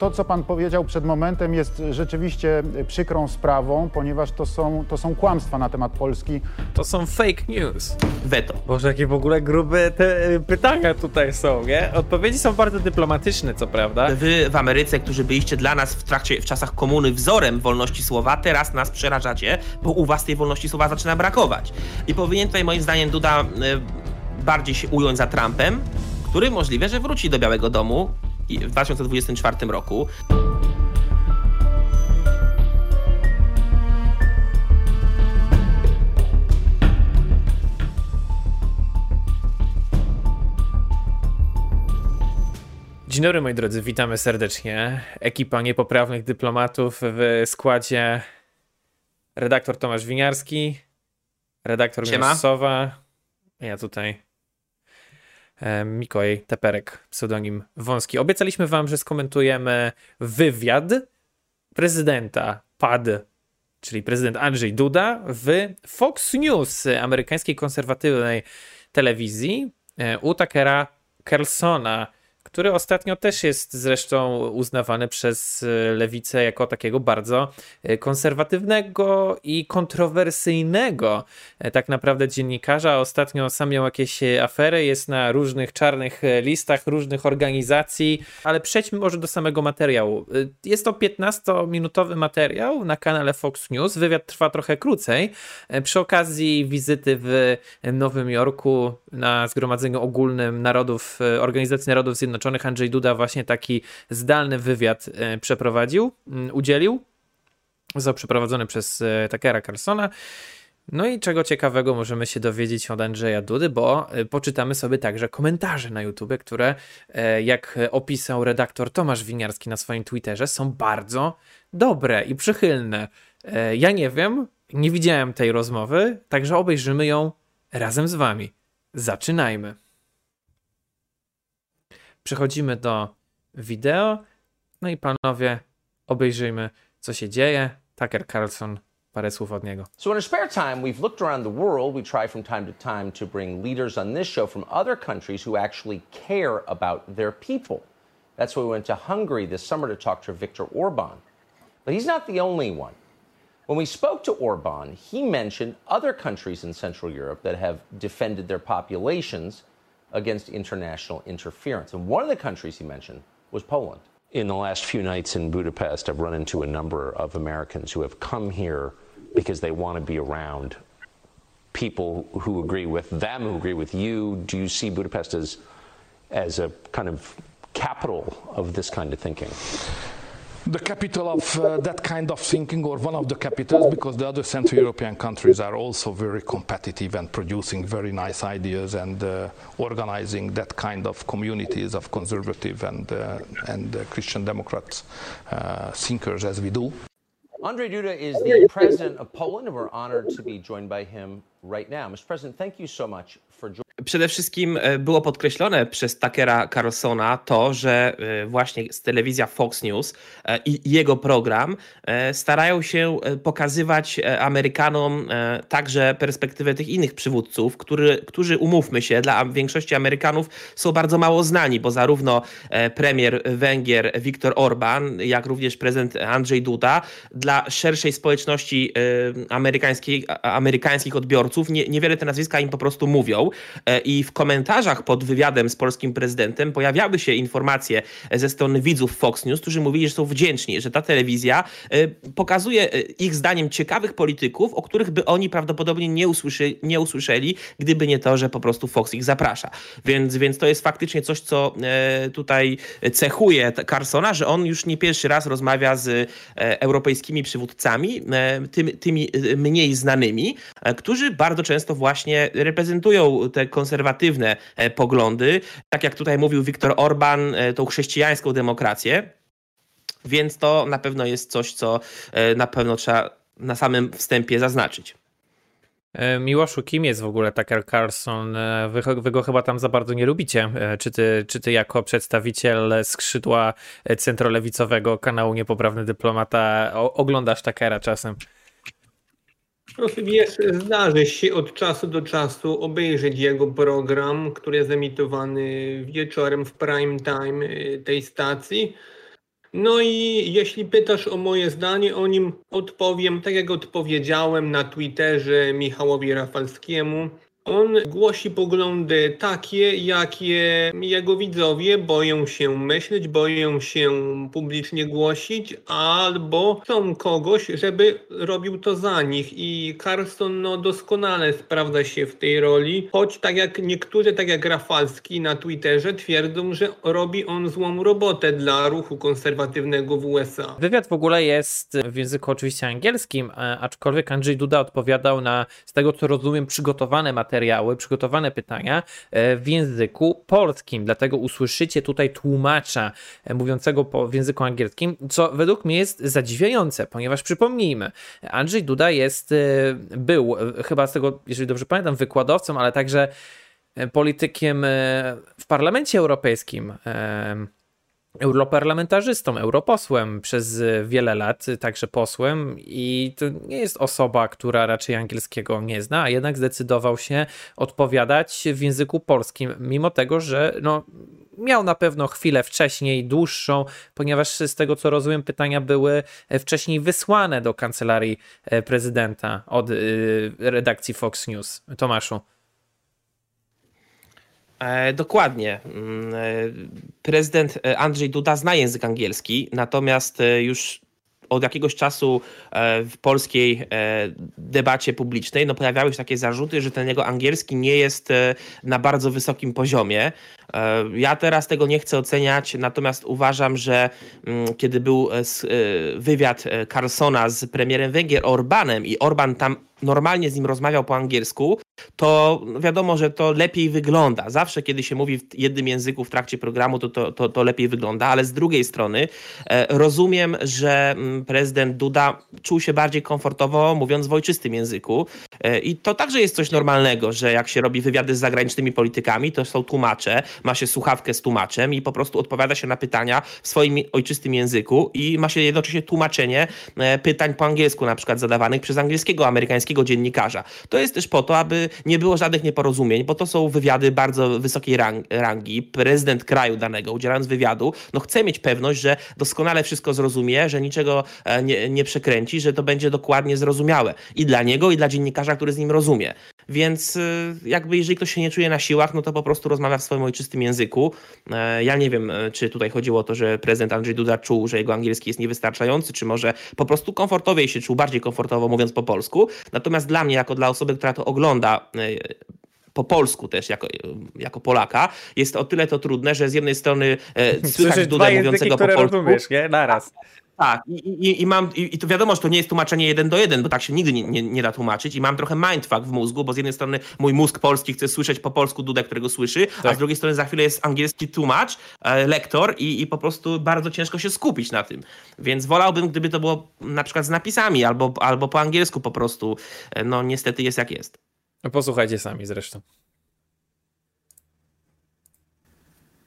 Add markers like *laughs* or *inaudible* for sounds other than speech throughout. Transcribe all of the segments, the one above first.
to, co pan powiedział przed momentem, jest rzeczywiście przykrą sprawą, ponieważ to są, to są kłamstwa na temat Polski. To są fake news. Weto. Boże, jakie w ogóle grube te y, pytania tutaj są, nie? Odpowiedzi są bardzo dyplomatyczne, co prawda. Wy w Ameryce, którzy byliście dla nas w trakcie, w czasach komuny wzorem wolności słowa, teraz nas przerażacie, bo u was tej wolności słowa zaczyna brakować. I powinien tutaj moim zdaniem Duda y, bardziej się ująć za Trumpem, który możliwe, że wróci do Białego Domu w 2024 roku. Dzień dobry moi drodzy, witamy serdecznie. Ekipa niepoprawnych dyplomatów w składzie redaktor Tomasz Winiarski, redaktor Siema. Sowa, ja tutaj Mikołaj Teperek, pseudonim Wąski. Obiecaliśmy wam, że skomentujemy wywiad prezydenta PAD, czyli prezydent Andrzej Duda w Fox News, amerykańskiej konserwatywnej telewizji e, u Takera Carlsona, który ostatnio też jest zresztą uznawany przez e, lewicę jako takiego bardzo e, konserwatywnego i kontrowersyjnego e, tak naprawdę dziennikarza. Ostatnio sam miał jakieś afery, jest na różnych czarnych listach różnych organizacji, ale przejdźmy może do samego materiału. Jest to 15-minutowy materiał na kanale Fox News. Wywiad trwa trochę krócej. Przy okazji wizyty w Nowym Jorku na Zgromadzeniu Ogólnym Narodów, Organizacji Narodów Zjednoczonych Andrzej Duda właśnie taki zdalny wywiad e, przeprowadził, mm, udzielił. Został przeprowadzony przez e, Takera Carlsona. No i czego ciekawego możemy się dowiedzieć od Andrzeja Dudy, bo e, poczytamy sobie także komentarze na YouTube, które, jak opisał redaktor Tomasz Winiarski na swoim Twitterze, są bardzo dobre i przychylne. Ja nie wiem, nie widziałem tej rozmowy, także obejrzymy ją razem z wami. Zaczynajmy. Przechodzimy do wideo. No i panowie, obejrzyjmy, co się dzieje. Tucker Carlson, parę słów od niego. So in our spare time, we've looked around the world. We try from time to time to bring leaders on this show from other countries who actually care about their people. That's why we went to Hungary this summer to talk to Viktor Orban. But he's not the only one. When we spoke to Orban, he mentioned other countries in Central Europe that have defended their populations against international interference. And one of the countries he mentioned was Poland. In the last few nights in Budapest, I've run into a number of Americans who have come here because they want to be around people who agree with them, who agree with you. Do you see Budapest as, as a kind of capital of this kind of thinking? The capital of uh, that kind of thinking, or one of the capitals, because the other Central European countries are also very competitive and producing very nice ideas and uh, organizing that kind of communities of conservative and, uh, and uh, Christian Democrats uh, thinkers as we do. Andrzej Duda is the president of Poland, and we're honored to be joined by him right now. Mr. President, thank you so much. Przede wszystkim e, było podkreślone przez Takera Carlsona to, że e, właśnie telewizja Fox News e, i jego program starają się pokazywać Amerykanom także perspektywę tych innych przywódców, który, którzy, umówmy się, dla większości Amerykanów są bardzo mało znani, bo zarówno premier Węgier Viktor Orban, jak również prezydent Andrzej Duda dla szerszej społeczności amerykańskiej, amerykańskich odbiorców nie, niewiele te nazwiska im po prostu mówią. E, I w komentarzach pod wywiadem z polskim prezydentem pojawiały się informacje ze strony widzów Fox News, którzy mówili, że są wdzięczni, że ta telewizja e, pokazuje e, ich zdaniem ciekawych polityków, o których by oni prawdopodobnie nie, usłyszy, nie usłyszeli, gdyby nie to, że po prostu Fox ich zaprasza. Więc, więc to jest faktycznie coś, co tutaj cechuje Carsona, że on już nie pierwszy raz rozmawia z europejskimi przywódcami, tymi, tymi mniej znanymi, którzy bardzo często właśnie reprezentują te konserwatywne e, poglądy, tak jak tutaj mówił Viktor Orban, e, tą chrześcijańską demokrację. Więc to na pewno jest coś, co e, na pewno trzeba na samym wstępie zaznaczyć. Miłoszu, kim jest w ogóle Tucker Carlson? Wy, wy, go chyba tam za bardzo nie lubicie. Czy ty, czy ty jako przedstawiciel skrzydła centrolewicowego kanału Niepoprawny Dyplomata oglądasz Tuckera czasem? Proszę wiesz, zdarzy się od czasu do czasu obejrzeć jego program, który jest emitowany wieczorem w prime time y, tej stacji. No i jeśli pytasz o moje zdanie o nim, odpowiem tak jak odpowiedziałem na Twitterze Michałowi Rafalskiemu. On głosi poglądy takie, jakie jego widzowie boją się myśleć, boją się publicznie głosić, albo chcą kogoś, żeby robił to za nich. I Carson no, doskonale sprawdza się w tej roli, choć tak jak niektórzy, tak jak Rafalski na Twitterze, twierdzą, że robi on złą robotę dla ruchu konserwatywnego w USA. Wywiad w ogóle jest w języku oczywiście angielskim, aczkolwiek Andrzej Duda odpowiadał na, z tego co rozumiem, przygotowane materiały materiały, przygotowane pytania e, w języku polskim. Dlatego usłyszycie tutaj tłumacza e, mówiącego po, w języku angielskim, co według mnie jest zadziwiające, ponieważ przypomnijmy, Andrzej Duda jest, e, był chyba z tego, jeżeli dobrze pamiętam, wykładowcą, ale także politykiem w Parlamencie Europejskim europarlamentarzystą, europosłem przez wiele lat, także posłem i to nie jest osoba, która raczej angielskiego nie zna, a jednak zdecydował się odpowiadać w języku polskim, mimo tego, że no, miał na pewno chwilę wcześniej, dłuższą, ponieważ z tego co rozumiem, pytania były wcześniej wysłane do kancelarii prezydenta od y, redakcji Fox News. Tomaszu. E, dokładnie. Mm, e, prezydent e, Andrzej Duda zna język angielski, natomiast już od jakiegoś czasu w polskiej debacie publicznej no, pojawiały się takie zarzuty, że ten jego angielski nie jest na bardzo wysokim poziomie. Ja teraz tego nie chcę oceniać, natomiast uważam, że mm, kiedy był wywiad Carlsona z premierem Węgier Orbanem i Orban tam normalnie z nim rozmawiał po angielsku, to wiadomo, że to lepiej wygląda. Zawsze, kiedy się mówi w jednym języku w trakcie programu, to, to, to, to lepiej wygląda, ale z drugiej strony e, rozumiem, że mm, prezydent Duda czuł się bardziej komfortowo mówiąc w ojczystym języku. E, I to także jest coś normalnego, że jak się robi wywiady z zagranicznymi politykami, to są tłumacze, ma się słuchawkę z tłumaczem i po prostu odpowiada się na pytania w swoim ojczystym języku i ma się jednocześnie tłumaczenie e, pytań po angielsku, na przykład zadawanych przez angielskiego, amerykańskiego dziennikarza. To jest też po to, aby nie było żadnych nieporozumień, bo to są wywiady bardzo wysokiej rangi. Prezydent kraju danego, udzielając wywiadu, no chce mieć pewność, że doskonale wszystko zrozumie, że niczego e, nie, nie przekręci, że to będzie dokładnie zrozumiałe i dla niego, i dla dziennikarza, który z nim rozumie. Więc y, jakby jeżeli ktoś się nie czuje na siłach, no to po prostu rozmawia w swoim ojczystym języku. E, ja nie wiem, e, czy tutaj chodziło o to, że prezydent Andrzej Duda czuł, że jego angielski jest niewystarczający, czy może po prostu komfortowiej się czuł, bardziej komfortowo mówiąc po polsku. Natomiast dla mnie, jako dla osoby, która to ogląda e, po polsku też jako, jako Polaka, jest o tyle to trudne, że z jednej strony e, *laughs* słychać Dudę mówiącego po polsku. rozumiesz, nie? Naraz. Tak, i, i, i mam, i, i, to wiadomo, że to nie jest tłumaczenie jeden do jeden, bo tak się nigdy nie, nie, nie, da tłumaczyć i mam trochę mindfuck w mózgu, bo z jednej strony mój mózg polski chce słyszeć po polsku Dudę, którego słyszy, tak. a z drugiej strony za chwilę jest angielski tłumacz, e, lektor i, i po prostu bardzo ciężko się skupić na tym. Więc wolałbym, gdyby to było na przykład z napisami albo, albo po angielsku po prostu. E, no niestety jest jak jest. Posłuchajcie sami zresztą.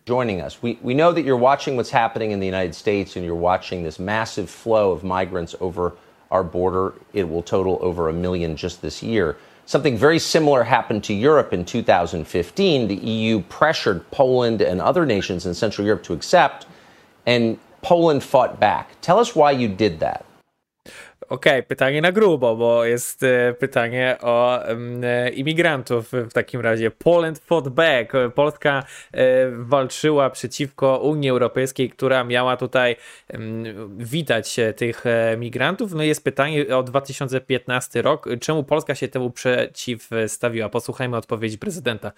Joining us. We, we know that you're watching what's happening in the United States and you're watching this massive flow of migrants over our border. It will total over a million just this year. Something very similar happened to Europe in 2015. The EU pressured Poland and other nations in Central Europe to accept, and Poland fought back. Tell us why you did that. Okej, okay, pytanie na grubo, bo jest e, pytanie o e, imigrantów w takim razie. Poland fought back. Polska e, walczyła przeciwko Unii Europejskiej, która miała tutaj witać tych migrantów. No jest pytanie o 2015 rok. Czemu Polska się temu przeciwstawiła? Posłuchajmy odpowiedzi prezydenta.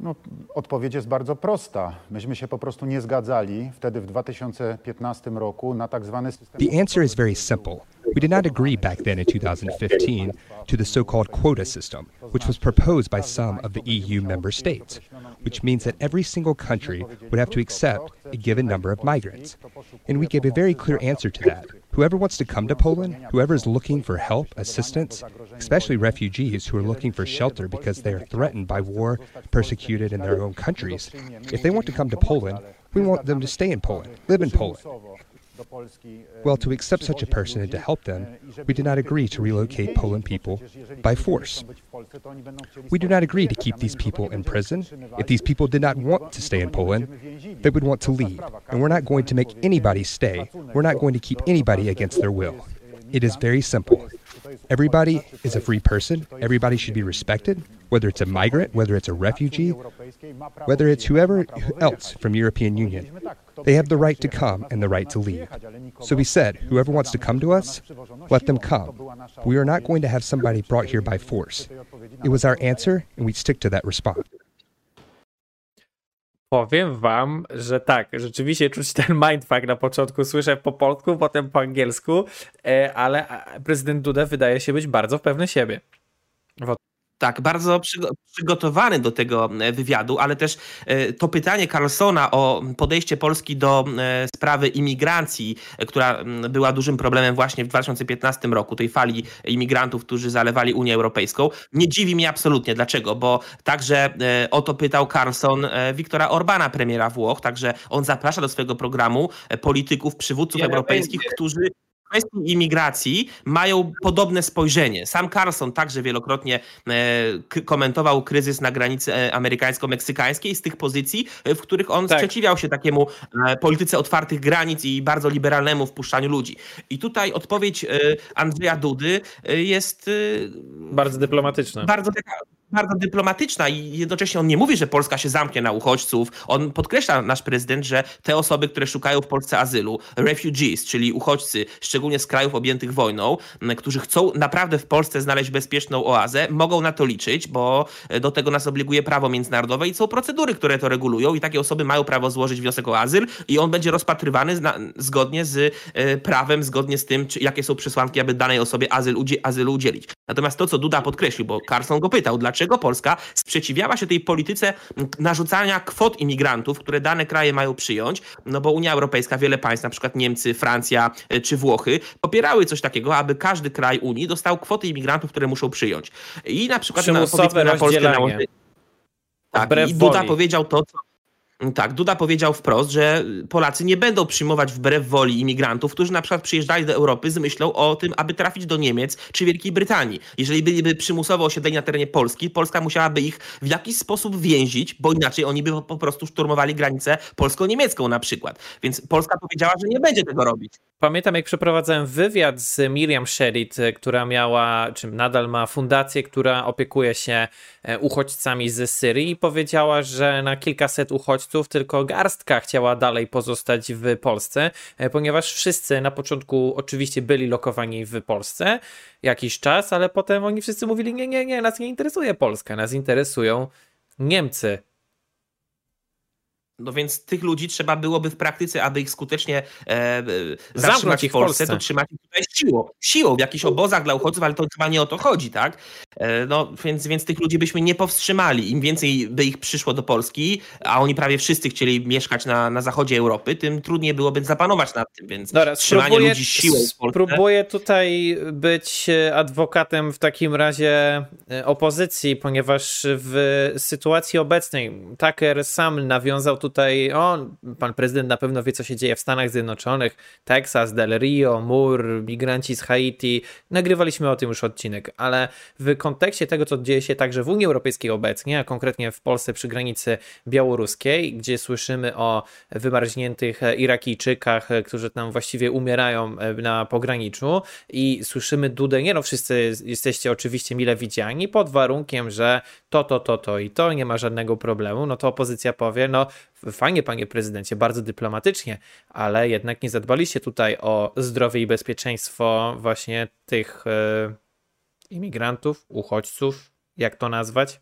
No, odpowiedź jest bardzo prosta. Myśmy się po prostu nie zgadzali wtedy w 2015 roku na tak zwany system. The answer is very simple. We did not agree back then in 2015 to the so-called quota system, which was proposed by some of the EU member states, which means that every single country would have to accept a given number of migrants. And we gave a very clear answer to that. Whoever wants to come to Poland, whoever is looking for help, assistance, especially refugees who are looking for shelter because they are threatened by war, persecuted in their own countries, if they want to come to Poland, we want them to stay in Poland, live in Poland. Well, to accept such a person and to help them, we do not agree to relocate Poland people by force. We do not agree to keep these people in prison. If these people did not want to stay in Poland, they would want to leave. And we're not going to make anybody stay. We're not going to keep anybody against their will. It is very simple. Everybody is a free person. Everybody should be respected, whether it's a migrant, whether it's a refugee, whether it's whoever else from European Union. They have the right to come and the right to leave. So we said, whoever wants to come to us, let them come. We are not going to have somebody brought here by force. It was our answer, and we stick to that response. Powiem wam, że tak, rzeczywiście czuć ten mindfuck na początku. Słyszę po polsku, potem po angielsku, e, ale prezydent Duda wydaje się być bardzo pewny siebie. Tak, bardzo przygotowany do tego e, wywiadu, ale też e, to pytanie Carlsona o podejście Polski do e, sprawy imigracji, która była dużym problemem właśnie w 2015 roku, tej fali imigrantów, którzy zalewali Unię Europejską, nie dziwi mnie absolutnie. Dlaczego? Bo także o to pytał Carlson Wiktora Orbana, premiera Włoch, także on zaprasza do swojego programu polityków, przywódców europejskich, którzy kwestii imigracji mają podobne spojrzenie. Sam Carlson także wielokrotnie e, komentował kryzys na granicy e, amerykańsko-meksykańskiej z tych pozycji, w których on tak. sprzeciwiał się takiemu e, polityce otwartych granic i bardzo liberalnemu wpuszczaniu ludzi. I tutaj odpowiedź Andrzeja Dudy jest bardzo dyplomatyczna. Bardzo taka bardzo dyplomatyczna i jednocześnie on nie mówi, że Polska się zamknie na uchodźców. On podkreśla, nasz prezydent, że te osoby, które szukają w Polsce azylu, refugees, czyli uchodźcy, szczególnie z krajów objętych wojną, którzy chcą naprawdę w Polsce znaleźć bezpieczną oazę, mogą na to liczyć, bo do tego nas obliguje prawo międzynarodowe i są procedury, które to regulują i takie osoby mają prawo złożyć wniosek o azyl i on będzie rozpatrywany zgodnie z e, prawem, zgodnie z tym, jakie są przesłanki, aby danej osobie azyl, udzielić. Natomiast to, co Duda podkreślił, bo Carson go pytał, dlaczego Polska sprzeciwiała się tej polityce narzucania kwot imigrantów, które dane kraje mają przyjąć, no bo Unia Europejska, wiele państw, na przykład Niemcy, Francja e, czy Włochy, popierały coś takiego, aby każdy kraj Unii dostał kwoty imigrantów, które muszą przyjąć. I na przykład na, na Polskę nałożyli. Tak, i Duda woli. powiedział to, co tak, Duda powiedział wprost, że Polacy nie będą przyjmować wbrew woli imigrantów, którzy na przykład przyjeżdżali do Europy z myślą o tym, aby trafić do Niemiec czy Wielkiej Brytanii. Jeżeli byliby przymusowo osiedleni na terenie Polski, Polska musiałaby ich w jakiś sposób więzić, bo inaczej oni by po prostu szturmowali granicę polsko-niemiecką na przykład. Więc Polska powiedziała, że nie będzie tego robić. Pamiętam, jak przeprowadzałem wywiad z Miriam Sherit, która miała, czy nadal ma fundację, która opiekuje się e, uchodźcami z Syrii i powiedziała, że na kilkaset uchodźców tylko garstka chciała dalej pozostać w Polsce, e, ponieważ wszyscy na początku oczywiście byli lokowani w Polsce jakiś czas, ale potem oni wszyscy mówili: Nie, nie, nie, nas nie interesuje Polska, nas interesują Niemcy. No więc tych ludzi trzeba byłoby w praktyce, aby ich skutecznie e, zatrzymać w Polsce, Polsce, to trzymać ich tutaj siłą. Siłą w jakichś obozach dla uchodźców, ale to chyba nie o to chodzi, tak? E, no więc, więc tych ludzi byśmy nie powstrzymali. Im więcej by ich przyszło do Polski, a oni prawie wszyscy chcieli mieszkać na, na zachodzie Europy, tym trudniej byłoby zapanować nad tym, więc Dobra, trzymanie ludzi siłą w Polsce... Próbuję tutaj być adwokatem w takim razie e, opozycji, ponieważ w sytuacji obecnej Tucker sam nawiązał tutaj o, pan prezydent na pewno wie, co się dzieje w Stanach Zjednoczonych, Texas, Del Rio, Mur, migranci z Haiti. Nagrywaliśmy o tym już odcinek, ale w kontekście tego, co dzieje się także w Unii Europejskiej obecnie, a konkretnie w Polsce przy granicy białoruskiej, gdzie słyszymy o wymarzniętych Irakijczykach, którzy tam właściwie umierają na pograniczu i słyszymy Dudę, nie no, wszyscy jesteście oczywiście mile widziani, pod warunkiem, że to, to, to, to i to, nie ma żadnego problemu, no to opozycja powie, no fajnie, panie prezydencie, bardzo dyplomatycznie, ale jednak nie zadbaliście tutaj o zdrowie i bezpieczeństwo właśnie tych e, imigrantów, uchodźców, jak to nazwać.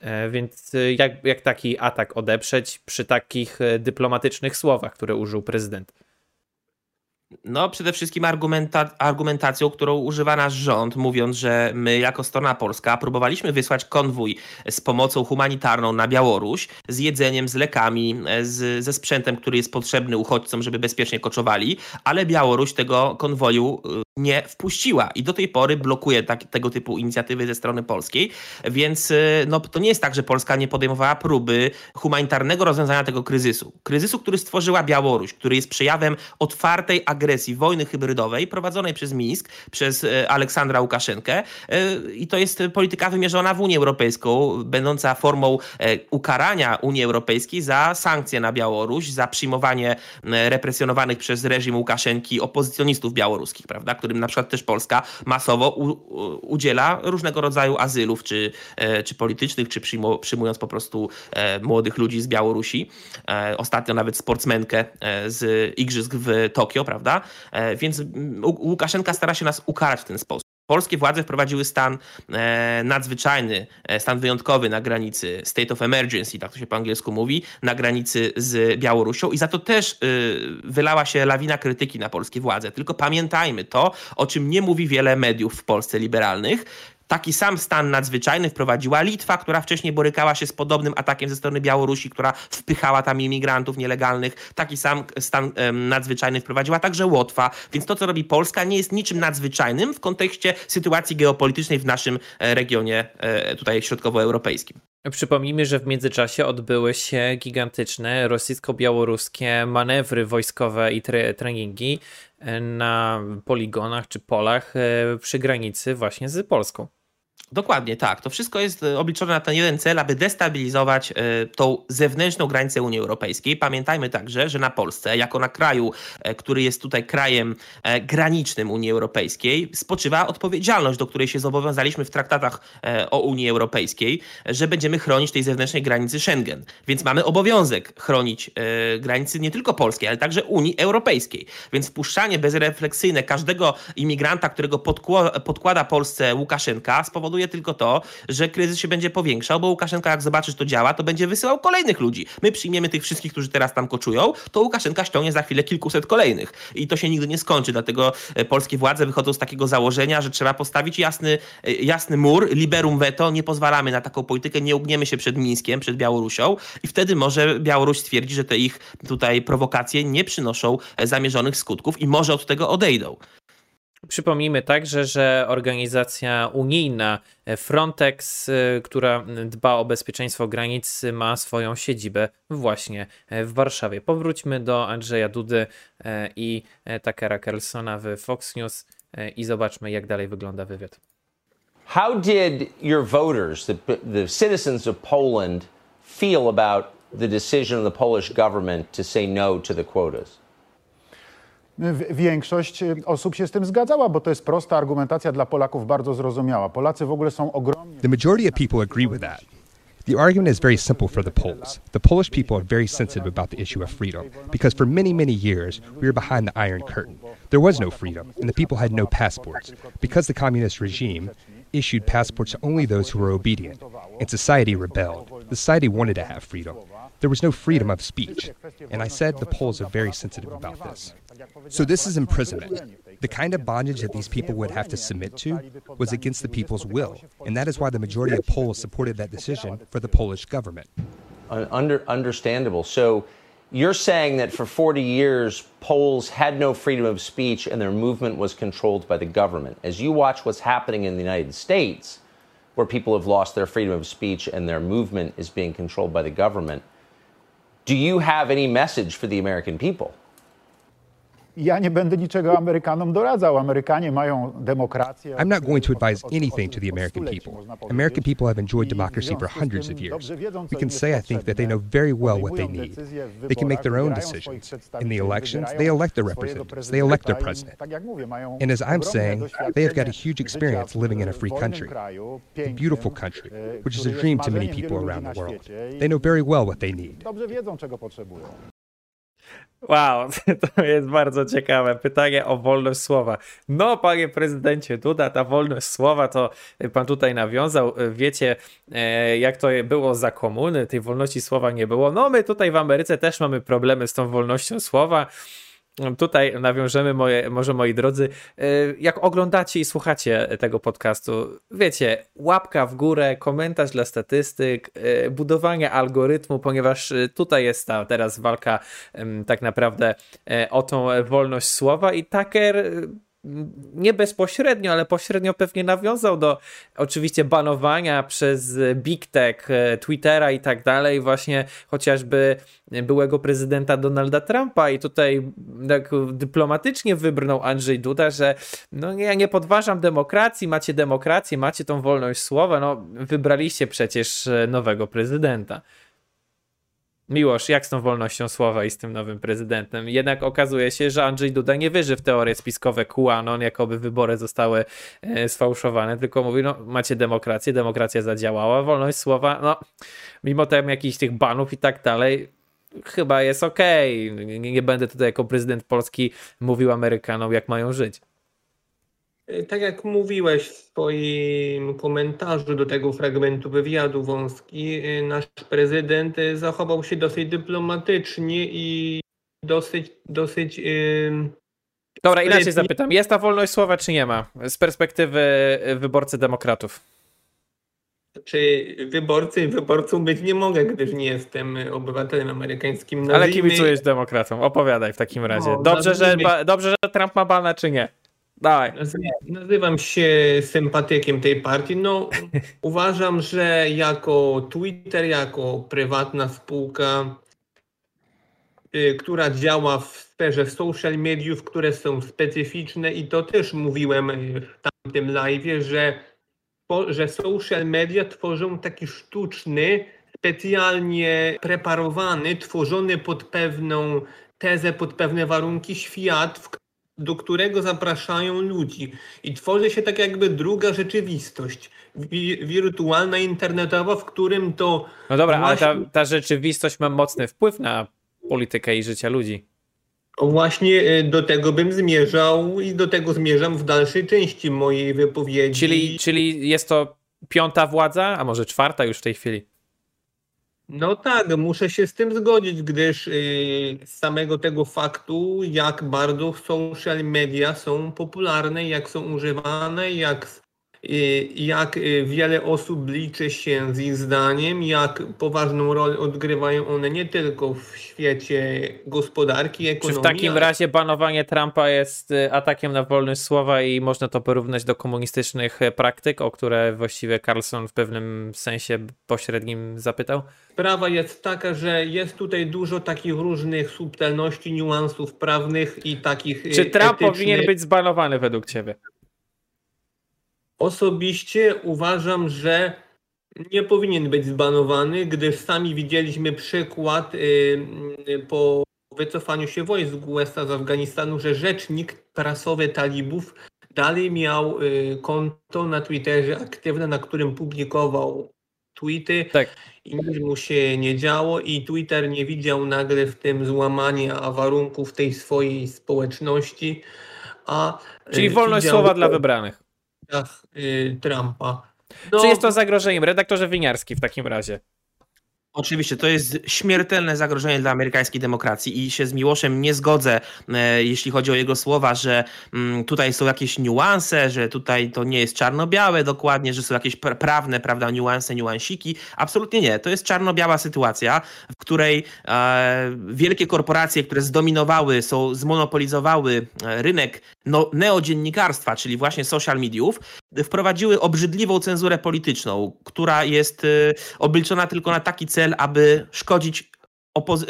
E, więc e, jak, jak taki atak odeprzeć przy takich dyplomatycznych słowach, które użył prezydent? No, przede wszystkim argumenta argumentacją, którą używa nasz rząd, mówiąc, że my jako strona polska próbowaliśmy wysłać konwój z pomocą humanitarną na Białoruś, z jedzeniem, z lekami, z, ze sprzętem, który jest potrzebny uchodźcom, żeby bezpiecznie koczowali, ale Białoruś tego konwoju nie wpuściła i do tej pory blokuje tak, tego typu inicjatywy ze strony polskiej, więc y, no, to nie jest tak, że Polska nie podejmowała próby humanitarnego rozwiązania tego kryzysu. Kryzysu, który stworzyła Białoruś, który jest przejawem otwartej agresji, wojny hybrydowej prowadzonej przez Mińsk, przez y, Aleksandra Łukaszenkę y, i to jest polityka wymierzona w Unię Europejską, będąca formą ukarania Unii Europejskiej za sankcje na Białoruś, za przyjmowanie represjonowanych przez reżim Łukaszenki opozycjonistów białoruskich, prawda? którym na przykład też Polska masowo udziela różnego rodzaju azylów, czy, e, czy politycznych, czy przyjmu, przyjmując po prostu e, młodych ludzi z Białorusi. E, ostatnio nawet sportsmenkę z Igrzysk w Tokio, prawda? Więc Łukaszenka stara się nas ukarać w ten sposób. Polskie władze wprowadziły stan e, nadzwyczajny, e, stan wyjątkowy na granicy, state of emergency, tak to się po angielsku mówi, na granicy z Białorusią i za to też e, wylała się lawina krytyki na polskie władze. Tylko pamiętajmy to, o czym nie mówi wiele mediów w Polsce liberalnych, Taki sam stan nadzwyczajny wprowadziła Litwa, która wcześniej borykała się z podobnym atakiem ze strony Białorusi, która wpychała tam imigrantów nielegalnych. Taki sam stan nadzwyczajny wprowadziła także Łotwa. Więc to, co robi Polska, nie jest niczym nadzwyczajnym w kontekście sytuacji geopolitycznej w naszym e, regionie e, tutaj środkowoeuropejskim. Przypomnijmy, że w międzyczasie odbyły się gigantyczne rosyjsko-białoruskie manewry wojskowe i tre treningi e, na poligonach czy polach przy granicy właśnie z Polską. Dokładnie tak. To wszystko jest e, obliczone na ten jeden cel, aby destabilizować e, tą zewnętrzną granicę Unii Europejskiej. Pamiętajmy także, że na Polsce, jako na kraju, e, który jest tutaj krajem granicznym Unii Europejskiej, spoczywa odpowiedzialność, do której się zobowiązaliśmy w traktatach o Unii Europejskiej, że będziemy chronić tej zewnętrznej granicy Schengen. Więc mamy obowiązek chronić granicy nie tylko polskiej, ale także Unii Europejskiej. Więc wpuszczanie bezrefleksyjne każdego imigranta, którego podkłada Polsce Łukaszenka, spowoduje spowoduje tylko to, że kryzys się będzie powiększał, bo Łukaszenka jak zobaczy, że to działa, to będzie wysyłał kolejnych ludzi. My przyjmiemy tych wszystkich, którzy teraz tam koczują, to Łukaszenka ściągnie za chwilę kilkuset kolejnych. I to się nigdy nie skończy, dlatego e, polskie władze wychodzą z takiego założenia, że trzeba postawić jasny, e, jasny mur, liberum veto, nie pozwalamy na taką politykę, nie ugniemy się przed Mińskiem, przed Białorusią i wtedy może Białoruś stwierdzi, że te ich tutaj prowokacje nie przynoszą e, zamierzonych skutków i może od tego odejdą. Przypomnijmy także, że organizacja unijna Frontex, y, która dba o bezpieczeństwo granic, ma swoją siedzibę właśnie w Warszawie. Powróćmy do Andrzeja Dudy i Takera Carlsona w Fox News i zobaczmy, jak dalej wygląda wywiad. How did your voters, the, the citizens of Poland, feel about the decision of the Polish government to say no to the quotas? Większość osób się z tym zgadzała, bo to jest prosta argumentacja dla Polaków bardzo zrozumiała. Polacy w ogóle są. The majority of people agree with that. The argument is very simple for the Poles. The Polish people are very sensitive about the issue of freedom because for many, many years we were behind the Iron Curtain. There was no freedom and the people had no passports because the communist regime issued passports to only those who were obedient and society rebelled. The society wanted to have freedom. There was no freedom of speech. And I said the Poles are very sensitive about this. So this is imprisonment. The kind of bondage that these people would have to submit to was against the people's will. And that is why the majority of Poles supported that decision for the Polish government. Under, understandable. So you're saying that for 40 years, Poles had no freedom of speech and their movement was controlled by the government. As you watch what's happening in the United States, where people have lost their freedom of speech and their movement is being controlled by the government, do you have any message for the American people? Ja nie będę niczego Amerykanom doradzał. Amerykanie mają demokrację. I'm not going to advise anything to the American people. American people have enjoyed democracy for hundreds of years. We can say, I think, that they know very well what they need. They can make their own decisions. In the elections, they elect their representatives, they elect their president. And as I'm saying, they have got a huge experience living in a free country, a beautiful country, which is a dream to many people around the world. They know very well what they need. Wow, *laughs* to jest bardzo ciekawe. Pytanie o wolność słowa. No, panie prezydencie Duda, ta wolność słowa to pan tutaj nawiązał. Wiecie, e, jak to było za komuny, tej wolności słowa nie było. No, my tutaj w Ameryce też mamy problemy z tą wolnością słowa. Tutaj nawiążemy, moje, może moi drodzy, e, jak oglądacie i słuchacie tego podcastu, wiecie, łapka w górę, komentarz dla statystyk, e, budowanie algorytmu, ponieważ e, tutaj jest ta teraz walka tak naprawdę o tą wolność słowa i Tucker nie bezpośrednio, ale pośrednio pewnie nawiązał do oczywiście banowania przez Big Tech, e, Twittera i tak dalej, właśnie chociażby byłego prezydenta Donalda Trumpa i tutaj tak dyplomatycznie wybrnął Andrzej Duda, że no ja nie podważam demokracji, macie demokrację, macie tą wolność słowa, no wybraliście przecież e, nowego prezydenta. Miłosz, jak z tą wolnością słowa i z tym nowym prezydentem? Jednak okazuje się, że Andrzej Duda nie wierzy w teorie spiskowe QAnon, jakoby wybory zostały e, sfałszowane, tylko mówi, no macie demokrację, demokracja zadziałała, wolność słowa, no mimo tam jakichś tych banów i tak dalej, chyba jest okej. Okay. Nie, nie będę tutaj jako prezydent Polski mówił Amerykanom, jak mają żyć. Tak jak mówiłeś w swoim komentarzu do tego fragmentu wywiadu wąski, e, nasz prezydent e, zachował się dosyć dyplomatycznie i dosyć, dosyć. Dobra, inaczej zapytam. Jest ta wolność słowa, czy nie ma? Z perspektywy wyborcy demokratów. Czy wyborcy wyborcą być nie mogę, gdyż nie jestem obywatelem amerykańskim. Nazwijmy... Ale kibicujesz demokratom. Opowiadaj w takim razie. No, dobrze, że, dobrze, że Trump ma bana, czy nie? Dawaj. Nazywam się sympatykiem tej partii. No, *laughs* uważam, że jako Twitter, jako prywatna spółka, y, która działa w sferze social mediów, które są specyficzne i to też mówiłem y, w tamtym live, że, że social media tworzą taki sztuczny, specjalnie preparowany, tworzony pod pewną tezę, pod pewne warunki świat, w do którego zapraszają ludzi i tworzy się tak jakby druga rzeczywistość wi wirtualna, internetowa, w którym to. No dobra, właśnie... ale ta, ta rzeczywistość ma mocny wpływ na politykę i życie ludzi. Właśnie e, do tego bym zmierzał i do tego zmierzam w dalszej części mojej wypowiedzi. Czyli, czyli jest to piąta władza, a może czwarta już w tej chwili? No tak, muszę się z tym zgodzić, gdyż yy, z samego tego faktu, jak bardzo social media są popularne, jak są używane, jak jak y, wiele osób liczy się z ich zdaniem, jak poważną rolę odgrywają one nie tylko w świecie gospodarki, ekonomii. Czy w takim razie banowanie Trumpa jest y, atakiem na wolność słowa i można to porównać do komunistycznych y, praktyk, o które właściwie Carlson w pewnym sensie pośrednim zapytał? Sprawa jest taka, że jest tutaj dużo takich różnych subtelności, niuansów prawnych i takich. Czy Trump etycznych... powinien być zbanowany według Ciebie? Osobiście uważam, że nie powinien być zbanowany, gdyż sami widzieliśmy przykład yy, po wycofaniu się wojsk USA z Afganistanu, że rzecznik prasowy talibów dalej miał yy, konto na Twitterze aktywne, na którym publikował tweety tak. i nic mu się nie działo i Twitter nie widział nagle w tym złamania warunków tej swojej społeczności. A, Czyli wolność widział... słowa dla wybranych. Y, Trumpa. No, Czy jest to zagrożeniem? Redaktorze Winiarski w takim razie. Oczywiście, to jest śmiertelne zagrożenie dla amerykańskiej demokracji i się z Miłoszem nie zgodzę, e, jeśli chodzi o jego słowa, że mm, tutaj są jakieś niuanse, że tutaj to nie jest czarno-białe dokładnie, że są jakieś prawne, prawda, niuanse, niuansiki. Absolutnie nie. To jest czarno-biała sytuacja, w której e, wielkie korporacje, które zdominowały, są, zmonopolizowały e, rynek no, neodziennikarstwa, czyli właśnie social mediów, wprowadziły obrzydliwą cenzurę polityczną, która jest y, obliczona tylko na taki cel, aby szkodzić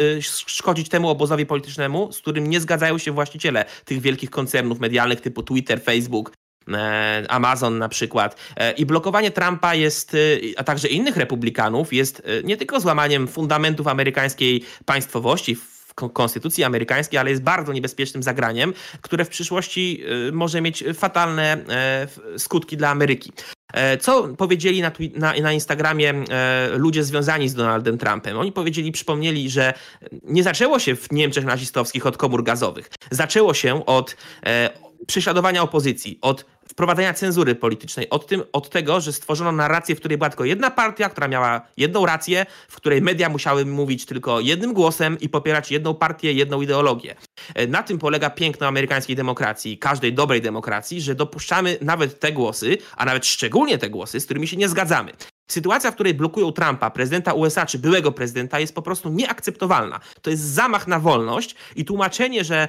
y, szkodzić temu obozowi politycznemu, z którym nie zgadzają się właściciele tych wielkich koncernów medialnych typu Twitter, Facebook, e, Amazon na przykład. E, I blokowanie Trumpa jest, y, a także innych republikanów, jest nie tylko złamaniem fundamentów amerykańskiej państwowości, konstytucji amerykańskiej, ale jest bardzo niebezpiecznym zagraniem, które w przyszłości y, może mieć fatalne e, skutki dla Ameryki. E, co powiedzieli na, na, na, Instagramie e, ludzie związani z Donaldem Trumpem? Oni powiedzieli, przypomnieli, że nie zaczęło się w Niemczech nazistowskich od komór gazowych. Zaczęło się od prześladowania opozycji, od wprowadzenia cenzury politycznej, od, tym, od tego, że stworzono narrację, w której była tylko jedna partia, która miała jedną rację, w której media musiały mówić tylko jednym głosem i popierać jedną partię, jedną ideologię. E, na tym polega piękno amerykańskiej demokracji, każdej dobrej demokracji, że dopuszczamy nawet te głosy, a nawet szczególnie te głosy, z którymi się nie zgadzamy. Sytuacja, w której blokują Trumpa, prezydenta USA czy byłego prezydenta, jest po prostu nieakceptowalna. To jest zamach na wolność i tłumaczenie, że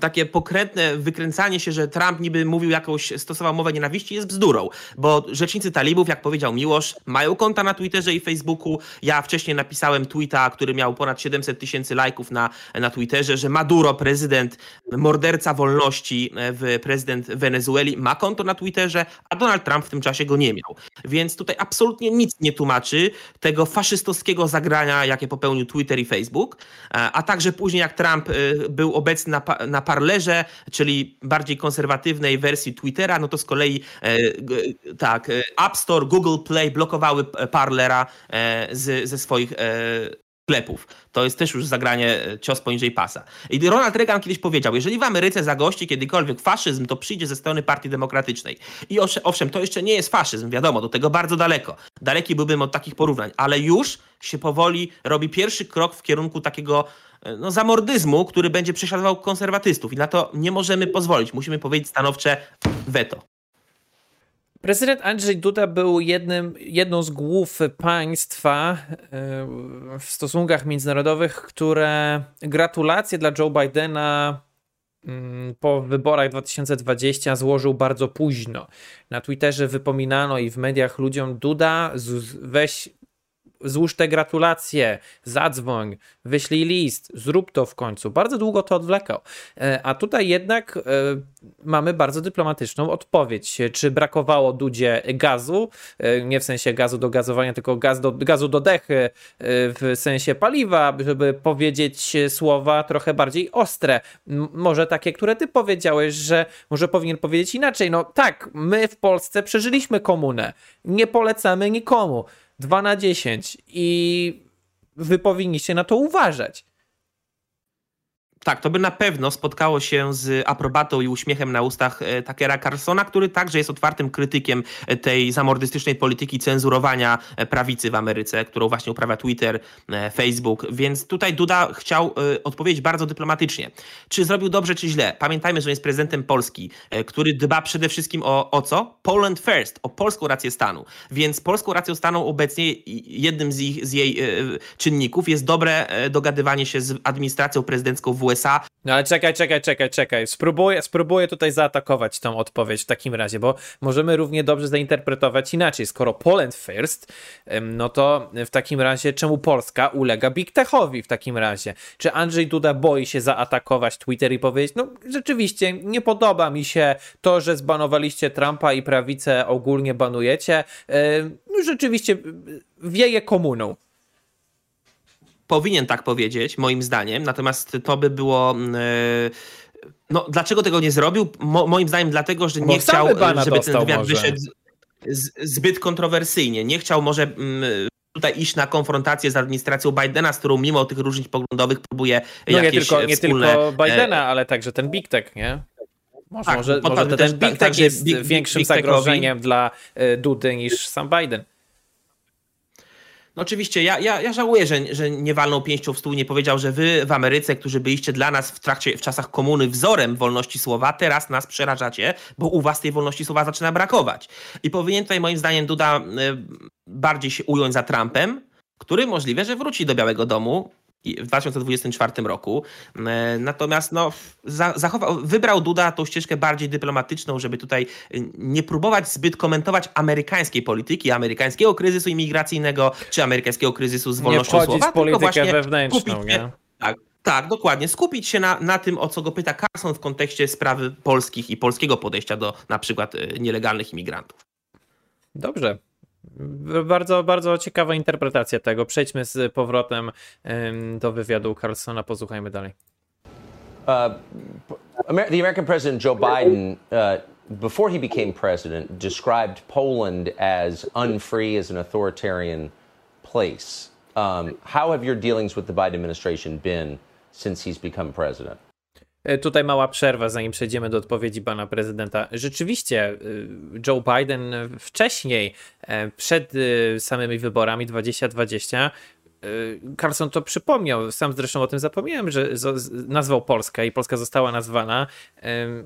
takie pokrętne wykręcanie się, że Trump niby mówił jakąś, stosował mowę nienawiści jest bzdurą, bo rzecznicy talibów, jak powiedział Miłosz, mają konta na Twitterze i Facebooku. Ja wcześniej napisałem tweeta, który miał ponad 700 tysięcy lajków na, na Twitterze, że Maduro, prezydent, morderca wolności, e, prezydent Wenezueli, ma konto na Twitterze, a Donald Trump w tym czasie go nie miał. Więc tutaj absolutnie nic nie tłumaczy tego faszystowskiego zagrania, jakie popełnił Twitter i Facebook, e, a także później jak Trump e, był obecny na, na Parlerze, czyli bardziej konserwatywnej wersji Twittera, no to z kolei e, tak, e, App Store, Google Play blokowały Parlera e, z, ze swoich sklepów. To jest też już zagranie cios poniżej pasa. I Ronald Reagan kiedyś powiedział, jeżeli w Ameryce zagości kiedykolwiek faszyzm, to przyjdzie ze strony Partii Demokratycznej. I owszem, to jeszcze nie jest faszyzm, wiadomo, do tego bardzo daleko. Daleki byłbym od takich porównań, ale już się powoli robi pierwszy krok w kierunku takiego E, no, zamordyzmu, który będzie prześladował konserwatystów i na to nie możemy pozwolić. Musimy powiedzieć stanowcze weto. Prezydent Andrzej Duda był jednym, jedną z głów państwa e, w stosunkach międzynarodowych, które gratulacje dla Joe Bidena mm, po wyborach 2020 złożył bardzo późno. Na Twitterze wypominano i w mediach ludziom Duda, weź złóż te gratulacje, zadzwoń, wyślij list, zrób to w końcu. Bardzo długo to odwlekał. E, a tutaj jednak e, mamy bardzo dyplomatyczną odpowiedź. Czy brakowało Dudzie gazu, e, nie w sensie gazu do gazowania, tylko gaz do, gazu do dechy, w sensie paliwa, żeby powiedzieć słowa trochę bardziej ostre. Może takie, które ty powiedziałeś, że może powinien powiedzieć inaczej. No tak, my w Polsce przeżyliśmy komunę. Nie polecamy nikomu. 2 na 10 i wy powinniście na to uważać. Tak, to by na pewno spotkało się z aprobatą i uśmiechem na ustach e, Takera Carsona, który także jest otwartym krytykiem e, tej zamordystycznej polityki cenzurowania e, prawicy w Ameryce, którą właśnie uprawia Twitter, Facebook. Więc tutaj Duda chciał odpowiedzieć bardzo dyplomatycznie. Czy zrobił dobrze, czy źle? Pamiętajmy, że jest prezydentem Polski, który dba przede wszystkim o, o co? Poland first, o polską rację stanu. Więc polską racją stanu obecnie jednym z, ich, z jej czynników jest dobre dogadywanie się z administracją prezydencką w USA No ale czekaj, czekaj, czekaj, czekaj. Spróbuję, spróbuję tutaj zaatakować tą odpowiedź w takim razie, bo możemy równie dobrze zainterpretować inaczej. Skoro Poland first, no to w takim razie czemu Polska ulega Big Techowi w takim razie? Czy Andrzej Duda boi się zaatakować Twitter i powiedzieć, no rzeczywiście nie podoba mi się to, że zbanowaliście Trumpa i prawicę ogólnie banujecie. No rzeczywiście wieje komuną powinien tak powiedzieć, moim zdaniem, natomiast to by było. Yy, no, dlaczego tego nie zrobił? Mo, moim zdaniem, dlatego, że nie chciał, żeby ten wywiad może. wyszedł z, zbyt kontrowersyjnie. Nie chciał może mm, tutaj iść na konfrontację z administracją Bidena, z którą mimo tych różnic poglądowych próbuje no jakieś nie tylko, nie wspólne... tylko Bidena, ale także ten Big Tech, nie? Może, tak, może, może ten, Big Tech jest big, większym big zagrożeniem dla e, Dudy niż sam Biden. No oczywiście, ja, ja, ja żałuję, że, że nie walnął pięścią w stół nie powiedział, że wy w Ameryce, którzy byliście dla nas w trakcie, w czasach komuny wzorem wolności słowa, teraz nas przerażacie, bo u was tej wolności słowa zaczyna brakować. I powinien tutaj moim zdaniem Duda e, bardziej się ująć za Trumpem, który możliwe, że wróci do Białego Domu w 2024 roku. E, natomiast no, zachował, wybrał Duda tą ścieżkę bardziej dyplomatyczną, żeby tutaj e, nie próbować zbyt komentować amerykańskiej polityki, amerykańskiego kryzysu imigracyjnego, czy amerykańskiego kryzysu z wolnością nie słowa, w politykę wewnętrzną. Nie? Tak, tak, dokładnie. Skupić się na, na tym, o co go pyta Carson w kontekście sprawy polskich i polskiego podejścia do na przykład e, nielegalnych imigrantów. Dobrze. Bardzo, bardzo ciekawa interpretacja tego. Przejdźmy z powrotem do wywiadu Carlsona, posłuchajmy dalej. Uh, the American President Joe Biden, uh, before he became president, described Poland as unfree, as an authoritarian place. Um, how have your dealings with the Biden administration been since he's become president? E, tutaj mała przerwa, zanim przejdziemy do odpowiedzi pana prezydenta. Rzeczywiście, e, Joe Biden wcześniej, e, przed samymi wyborami 2020, Carlson to przypomniał, sam zresztą o tym zapomniałem, że nazwał Polskę i Polska została nazwana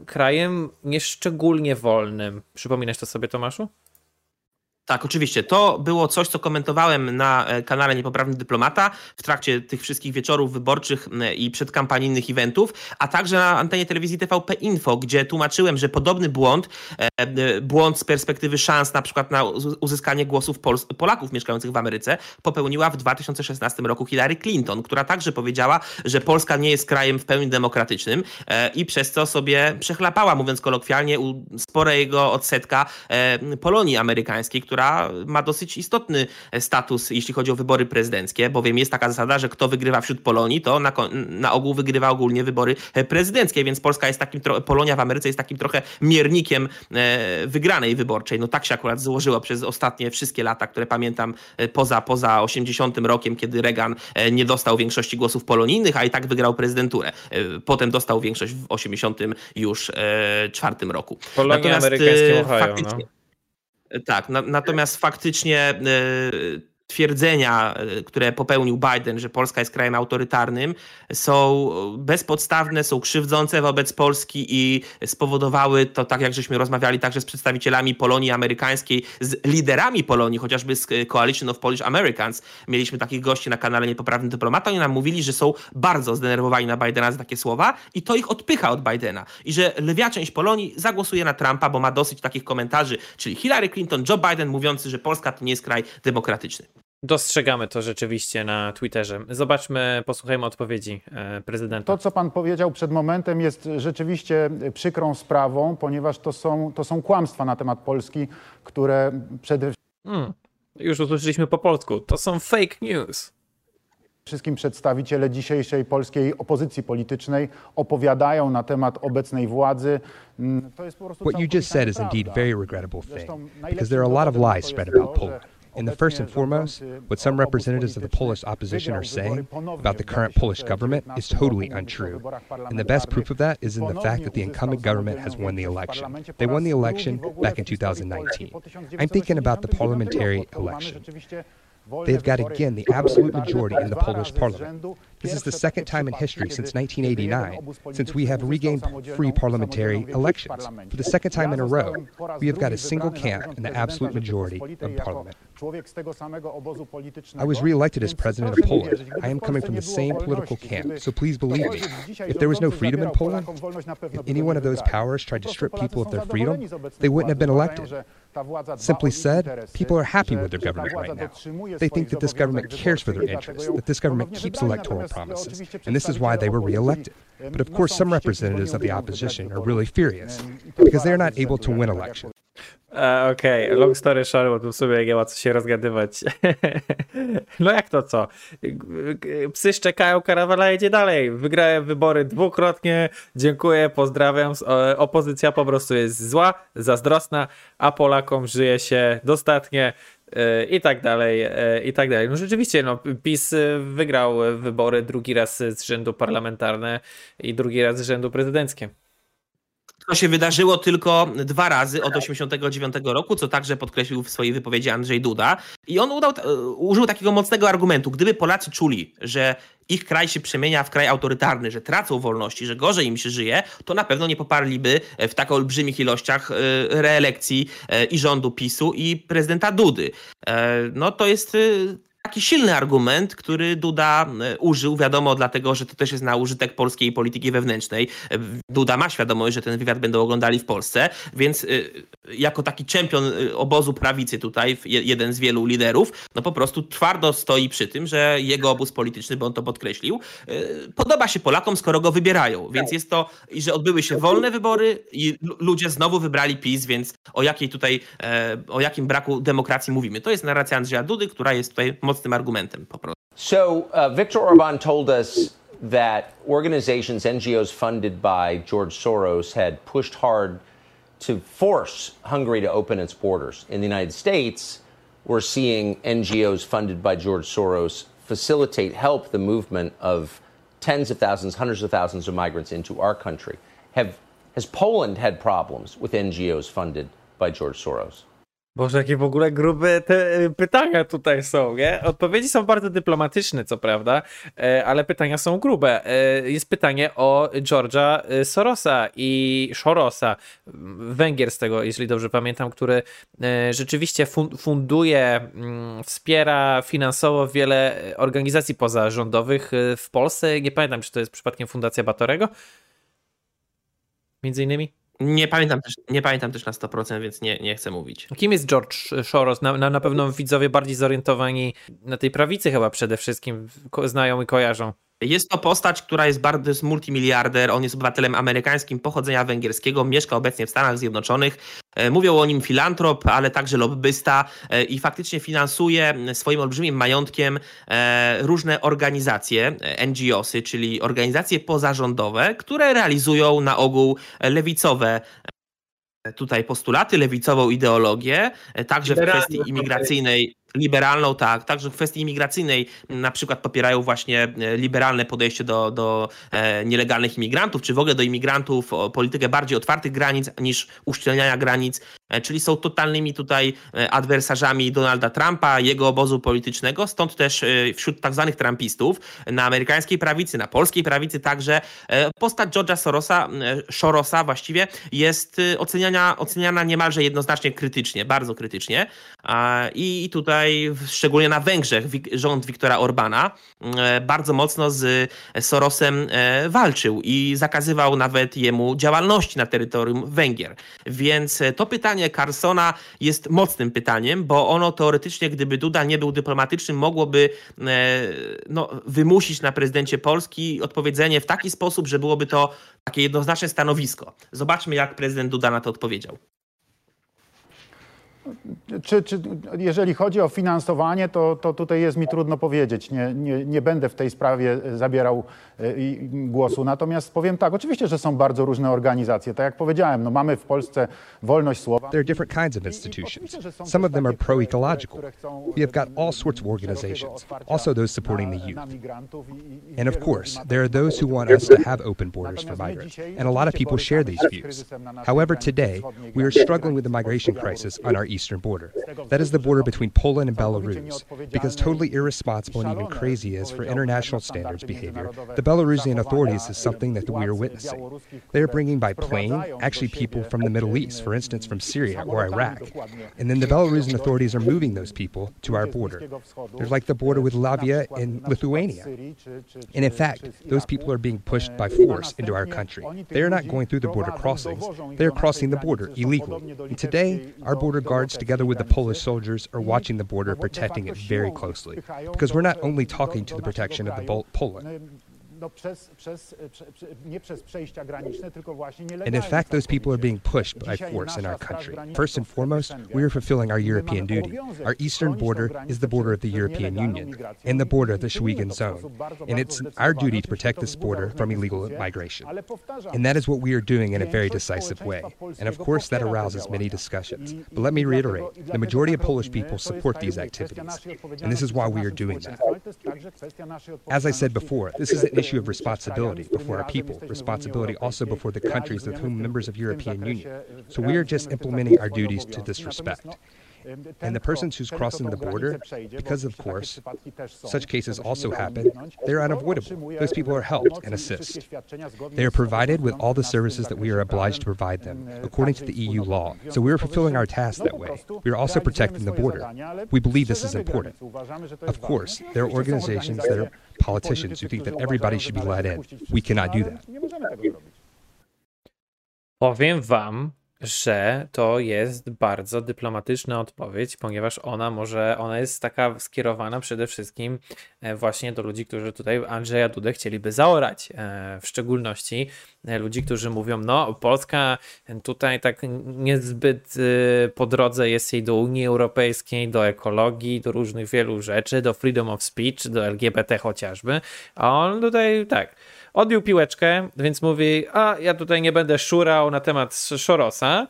krajem nieszczególnie wolnym. Przypominasz to sobie, Tomaszu? Tak, oczywiście. To było coś, co komentowałem na e, kanale Niepoprawny Dyplomata w trakcie tych wszystkich wieczorów wyborczych i przedkampanijnych eventów, a także na antenie telewizji TVP Info, gdzie tłumaczyłem, że podobny błąd, e, e, błąd z perspektywy szans na przykład na uzyskanie głosów Pol Polaków mieszkających w Ameryce, popełniła w 2016 roku Hillary Clinton, która także powiedziała, że Polska nie jest krajem w pełni demokratycznym i przez co sobie przechlapała, mówiąc kolokwialnie, sporego odsetka Polonii amerykańskiej, która która ma dosyć istotny status, jeśli chodzi o wybory prezydenckie, bowiem jest taka zasada, że kto wygrywa wśród Polonii, to na, na ogół wygrywa ogólnie wybory prezydenckie, więc Polska jest takim, Polonia w Ameryce jest takim trochę miernikiem e, wygranej wyborczej. No tak się akurat złożyło przez ostatnie wszystkie lata, które pamiętam e, poza, poza 80 rokiem, kiedy Reagan e, nie dostał większości głosów polonijnych, a i tak wygrał prezydenturę. Potem dostał większość w 80 już czwartym roku. Polonia Natomiast amerykańskim Ohio, no. Tak, na, natomiast faktycznie e, twierdzenia, e, które popełnił Biden, że Polska jest krajem autorytarnym, są bezpodstawne, są krzywdzące wobec Polski i spowodowały to, tak jak żeśmy rozmawiali także z przedstawicielami Polonii amerykańskiej, z liderami Polonii, chociażby z Coalition of Polish Americans. Mieliśmy takich gości na kanale Niepoprawny Dyplomata. Oni nam mówili, że są bardzo zdenerwowani na Bidena za takie słowa i to ich odpycha od Bidena. I że lwia część Polonii zagłosuje na Trumpa, bo ma dosyć takich komentarzy, czyli Hillary Clinton, Joe Biden mówiący, że Polska to nie jest kraj demokratyczny. Dostrzegamy to rzeczywiście na Twitterze. Zobaczmy, posłuchajmy odpowiedzi e, prezydenta. To, co pan powiedział przed momentem, jest rzeczywiście przykrą sprawą, ponieważ to są, to są kłamstwa na temat Polski, które przede hmm, Już usłyszeliśmy po polsku. To są fake news. Wszystkim przedstawiciele dzisiejszej polskiej opozycji politycznej opowiadają na temat obecnej władzy. Mm, to jest po prostu What you just said is indeed very regrettable thing, because there are a lot of lies spread about Poland. And the first and foremost, what some representatives of the Polish opposition are saying about the current Polish government is totally untrue. And the best proof of that is in the fact that the incumbent government has won the election. They won the election back in 2019. I'm thinking about the parliamentary election. They've got again the absolute majority in the Polish parliament. This is the second time in history since 1989 since we have regained free parliamentary elections. For the second time in a row, we have got a single camp in the absolute majority of parliament. I was re-elected as president of Poland. I am coming from the same political camp, so please believe me. If there was no freedom in Poland, if any one of those powers tried to strip people of their freedom, they wouldn't have been elected. Simply said, people are happy with their government right now. They think that this government cares for their interests, that this government keeps electoral promises, and this is why they were reelected. But of course, some representatives of the opposition are really furious because they are not able to win elections. Okej, okay. long story short, bo tu w sumie nie ma co się rozgadywać. *laughs* no jak to co? Psy szczekają, karawana jedzie dalej. Wygrałem wybory dwukrotnie. Dziękuję, pozdrawiam. Opozycja po prostu jest zła, zazdrosna, a Polakom żyje się dostatnie i tak dalej, i tak dalej. No rzeczywiście, no, PiS wygrał wybory drugi raz z rzędu parlamentarne i drugi raz z rzędu prezydenckie. To się wydarzyło tylko dwa razy od 89 roku, co także podkreślił w swojej wypowiedzi Andrzej Duda. I on udał, użył takiego mocnego argumentu. Gdyby Polacy czuli, że ich kraj się przemienia w kraj autorytarny, że tracą wolności, że gorzej im się żyje, to na pewno nie poparliby w tak olbrzymich ilościach e, reelekcji e, i rządu PiSu i prezydenta Dudy. E, no to jest taki silny argument, który Duda e, użył, wiadomo, dlatego, że to też jest na użytek polskiej polityki wewnętrznej. E, Duda ma świadomość, że ten wywiad będą oglądali w Polsce, więc e, jako taki czempion obozu prawicy tutaj, jeden z wielu liderów, no po prostu twardo stoi przy tym, że jego obóz polityczny, bo on to podkreślił, podoba się Polakom, skoro go wybierają. Więc jest to, i że odbyły się wolne wybory i ludzie znowu wybrali PiS, więc o jakiej tutaj, o jakim braku demokracji mówimy. To jest narracja Andrzeja Dudy, która jest tutaj argumentem po prostu. So uh, Viktor Orban told us that organizations, NGOs funded by George Soros had pushed hard to force Hungary to open its borders. In the United States, we're seeing NGOs funded by George Soros facilitate, help the movement of tens of thousands, hundreds of thousands of migrants into our country. Have, has Poland had problems with NGOs funded by George Soros? Boże, jakie w ogóle grube te y, pytania tutaj są, nie? Odpowiedzi są bardzo dyplomatyczne, co prawda, e, ale pytania są grube. E, jest pytanie o George'a y, Sorosa i Sorosa, Węgier z tego, jeżeli dobrze pamiętam, który e, rzeczywiście funduje, mm, wspiera finansowo wiele organizacji pozarządowych w Polsce. Nie pamiętam, czy to jest przypadkiem Fundacja Batorego? Między innymi? Nie pamiętam też, nie pamiętam też na 100%, więc nie, nie chcę mówić. Kim jest George Soros? Na, na, na pewno widzowie bardziej zorientowani na tej prawicy chyba przede wszystkim znają i kojarzą. Jest to postać, która jest bardzo jest multimiliarder, on jest obywatelem amerykańskim pochodzenia węgierskiego, mieszka obecnie w Stanach Zjednoczonych. E, mówią o nim filantrop, ale także lobbysta e, i faktycznie finansuje swoim olbrzymim majątkiem e, różne organizacje, NGOsy, czyli organizacje pozarządowe, które realizują na ogół lewicowe tutaj postulaty, lewicową ideologię, także w kwestii imigracyjnej liberalną, tak, także w kwestii imigracyjnej na przykład popierają właśnie e, liberalne podejście do, do e, nielegalnych imigrantów, czy w ogóle do imigrantów, politykę bardziej otwartych granic niż uszczelniania granic, czyli są totalnymi tutaj e, adwersarzami Donalda Trumpa, jego obozu politycznego, stąd też wśród tak zwanych trumpistów na amerykańskiej prawicy, na polskiej prawicy także postać George'a Sorosa, Sorosa właściwie jest oceniana, oceniana niemalże jednoznacznie krytycznie, bardzo krytycznie i tutaj szczególnie na Węgrzech, rząd Viktora Orbana e, bardzo mocno z Sorosem e, walczył i zakazywał nawet jemu działalności na terytorium Węgier. Więc e, to pytanie Carsona jest mocnym pytaniem, bo ono teoretycznie, gdyby Duda nie był dyplomatycznym, mogłoby no, wymusić na prezydencie Polski odpowiedzenie w taki sposób, że byłoby to takie jednoznaczne stanowisko. Zobaczmy, jak prezydent Duda na to odpowiedział. Czy, czy, jeżeli chodzi o finansowanie, to, to tutaj jest mi trudno powiedzieć. Nie, nie, nie będę w tej sprawie zabierał e, głosu. Natomiast powiem tak, oczywiście, że są bardzo różne organizacje. Tak jak powiedziałem, no mamy w Polsce wolność słowa. There are different kinds of institutions. Some of them are pro-ecological. We have got all sorts of organizations, also those supporting the youth. And of course, there are those who want us to have open borders for migrants. And a lot of people share these views. However, today, we are struggling with the migration crisis on our eastern border. That is the border between Poland and Belarus. Because totally irresponsible and even crazy as for international standards behavior, the Belarusian authorities is something that we are witnessing. They are bringing by plane actually people from the Middle East, for instance from Syria or Iraq. And then the Belarusian authorities are moving those people to our border. There's like the border with Latvia and Lithuania. And in fact, those people are being pushed by force into our country. They are not going through the border crossings, they are crossing the border illegally. And today, our border guards guards, together with the Polish soldiers, are watching the border, protecting it very closely. Because we're not only talking to the protection of the Poland. No, przez, przez, nie przez przejścia graniczne, tylko właśnie And in fact, those people are being pushed by force in our country. First and foremost, we are fulfilling our European duty. Our eastern border is the border of the European Union and the border of the Schengen zone. And it's our duty to protect this border from illegal migration. And that is what we are doing in a very decisive way. And of course, that arouses many discussions. But let me reiterate, the majority of Polish people support these activities. And this is why we are doing that. As I said before, this is an issue issue of responsibility before our people, responsibility also before the countries with whom members of European Union. So we are just implementing our duties to this respect. And the persons who's crossing the border, because of course, such cases also happen, they're unavoidable. Those people are helped and assist. They are provided with all the services that we are obliged to provide them, according to the EU law. So we are fulfilling our task that way. We are also protecting the border. We believe this is important. Of course, there are organizations that are politicians who think that everybody should be let in. We cannot do that. Powiem wam, że to jest bardzo dyplomatyczna odpowiedź, ponieważ ona może, ona jest taka skierowana przede wszystkim e, właśnie do ludzi, którzy tutaj Andrzeja Dudę chcieliby zaorać, e, w szczególności e, ludzi, którzy mówią, no Polska tutaj tak niezbyt po drodze jest jej do Unii Europejskiej, do ekologii, do różnych wielu rzeczy, do freedom of speech, do LGBT chociażby, a on tutaj tak odbił piłeczkę, więc mówi, a ja tutaj nie będę szurał na temat Szorosa,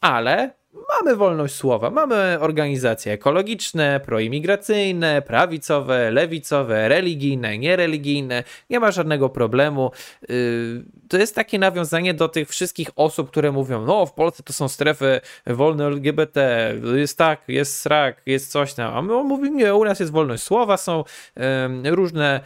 ale mamy wolność słowa, mamy organizacje ekologiczne, proimigracyjne, prawicowe, lewicowe, religijne, niereligijne, nie ma żadnego problemu. Y, to jest takie nawiązanie do tych wszystkich osób, które mówią, no w Polsce to są strefy wolne LGBT, jest tak, jest srak, jest coś tam, a my mówimy, nie, u nas jest wolność słowa, są różne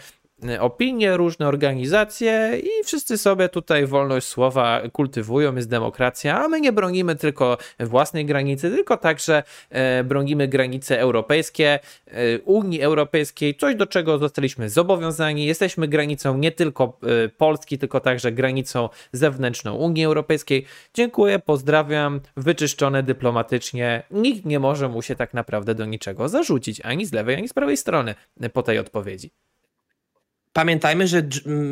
opinie, różne organizacje i wszyscy sobie tutaj wolność słowa kultywują, jest demokracja, a my nie bronimy tylko własnej granicy, tylko także e, bronimy granice europejskie, e, Unii Europejskiej, coś do czego zostaliśmy zobowiązani. Jesteśmy granicą nie tylko e, Polski, tylko także granicą zewnętrzną Unii Europejskiej. Dziękuję, pozdrawiam, wyczyszczone dyplomatycznie. Nikt nie może mu się tak naprawdę do niczego zarzucić, ani z lewej, ani z prawej strony po tej odpowiedzi. Pamiętajmy, że,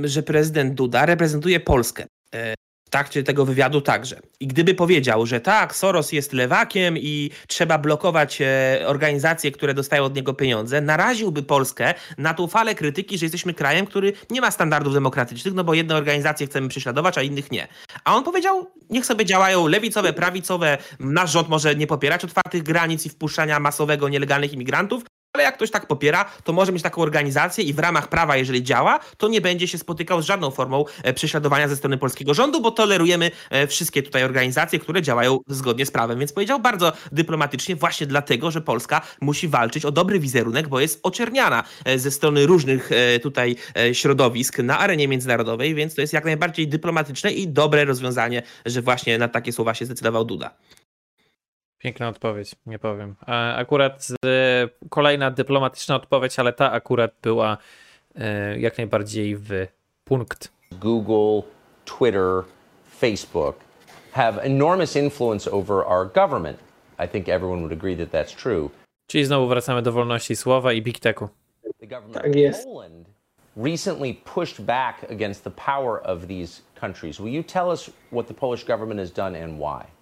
że prezydent Duda reprezentuje Polskę. E, w trakcie tego wywiadu także. I gdyby powiedział, że tak, Soros jest lewakiem i trzeba blokować e, organizacje, które dostają od niego pieniądze, naraziłby Polskę na tą falę krytyki, że jesteśmy krajem, który nie ma standardów demokratycznych, no bo jedne organizacje chcemy prześladować, a innych nie. A on powiedział, niech sobie działają lewicowe, prawicowe, nasz rząd może nie popierać otwartych granic i wpuszczania masowego nielegalnych imigrantów, ale jak ktoś tak popiera, to może mieć taką organizację i w ramach prawa, jeżeli działa, to nie będzie się spotykał z żadną formą e, prześladowania ze strony polskiego rządu, bo tolerujemy e, wszystkie tutaj organizacje, które działają zgodnie z prawem. Więc powiedział bardzo dyplomatycznie, właśnie dlatego, że Polska musi walczyć o dobry wizerunek, bo jest oczerniana e, ze strony różnych tutaj środowisk na arenie międzynarodowej, więc to jest jak najbardziej dyplomatyczne i dobre rozwiązanie, że właśnie na takie słowa się zdecydował Duda. Piękna odpowiedź, nie powiem. A akurat kolejna dyplomatyczna odpowiedź, ale ta akurat była e, jak najbardziej w punkt. Google, Twitter, Facebook have enormous influence over our government. I think everyone would agree that that's true. Czyli znowu wracamy do wolności słowa i big techu. The government of Poland recently pushed back against the power of these countries. Will you tell us what the Polish government has done and why?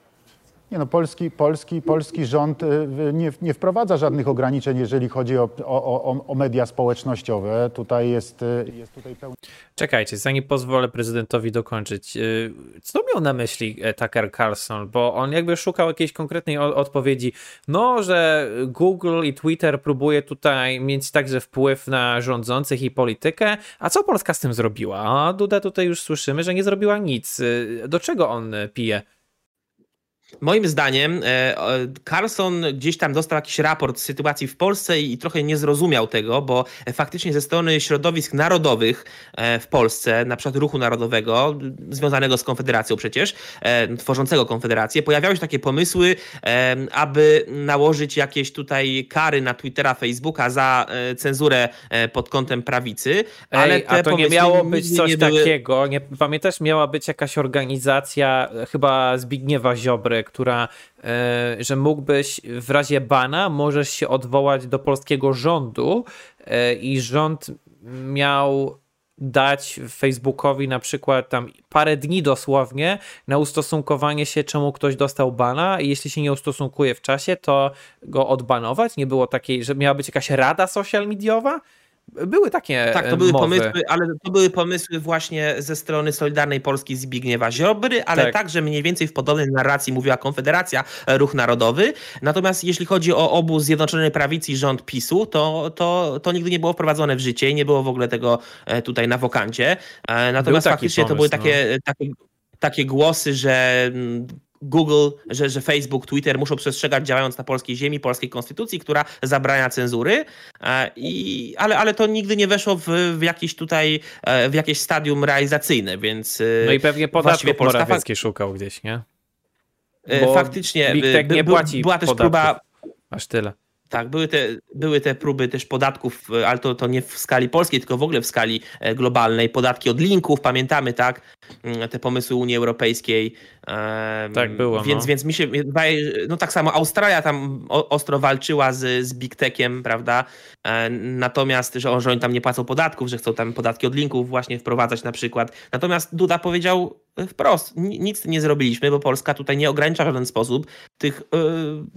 Nie no, polski, polski, polski rząd y, nie, nie wprowadza żadnych ograniczeń, jeżeli chodzi o, o, o media społecznościowe. Tutaj jest, y, jest tutaj. Czekajcie, zanim pozwolę prezydentowi dokończyć. Y, co miał na myśli e, Tucker Carlson? Bo on jakby szukał jakiejś konkretnej odpowiedzi. No, że Google i Twitter próbuje tutaj mieć także wpływ na rządzących i politykę. A co Polska z tym zrobiła? A Duda tutaj już słyszymy, że nie zrobiła nic. Do czego on pije? Moim zdaniem e, Carlson gdzieś tam dostał jakiś raport z sytuacji w Polsce i trochę nie zrozumiał tego, bo faktycznie ze strony środowisk narodowych e, w Polsce, na przykład ruchu narodowego, związanego z Konfederacją przecież, e, tworzącego Konfederację, pojawiały się takie pomysły, aby nałożyć jakieś tutaj kary na Twittera, Facebooka za cenzurę pod kątem prawicy. Ale Ej, a to nie miało być coś były... takiego, nie, pamiętasz, miała być jakaś organizacja, chyba Zbigniewa Ziobry, która, e, że mógłbyś w razie bana możesz się odwołać do polskiego rządu e, i rząd miał dać Facebookowi na przykład tam parę dni dosłownie na ustosunkowanie się, czemu ktoś dostał bana i jeśli się nie ustosunkuje w czasie, to go odbanować. Nie było takiej, że miała być jakaś rada social mediowa? Były takie Tak, to były mowy. pomysły, ale to były pomysły właśnie ze strony Solidarnej Polski Zbigniewa Ziobry, ale tak. także mniej więcej w podobnej narracji mówiła Konfederacja e, Ruch Narodowy. Natomiast jeśli chodzi o obóz Zjednoczonej Prawicy i rząd PiSu, to, to, to nigdy nie było wprowadzone w życie i nie było w ogóle tego e, tutaj na wokandzie. E, natomiast faktycznie pomysł, to były takie, no. takie, takie głosy, że mm, Google, że, że Facebook, Twitter muszą przestrzegać działając na polskiej ziemi, polskiej konstytucji, która zabrania cenzury, e, i, ale, ale to nigdy nie weszło w, w jakieś tutaj, e, w jakieś stadium realizacyjne, więc... E, no i pewnie podatków Polska Morawiecki szukał gdzieś, nie? Bo Faktycznie, by, nie płaci była też podatków. próba... Aż tyle. Tak, były te, były te próby też podatków, ale to, to nie w skali polskiej, tylko w ogóle w skali globalnej. Podatki od linków, pamiętamy, tak? Mm, te pomysły Unii Europejskiej. Tak było. Więc, no. więc mi się wydaje, no tak samo Australia tam ostro walczyła z, z Big Techiem, prawda? E, natomiast, że, że oni tam nie płacą podatków, że chcą tam podatki od linków właśnie wprowadzać na przykład. Natomiast Duda powiedział wprost, nic nie zrobiliśmy, bo Polska tutaj nie ogranicza w żaden sposób tych y,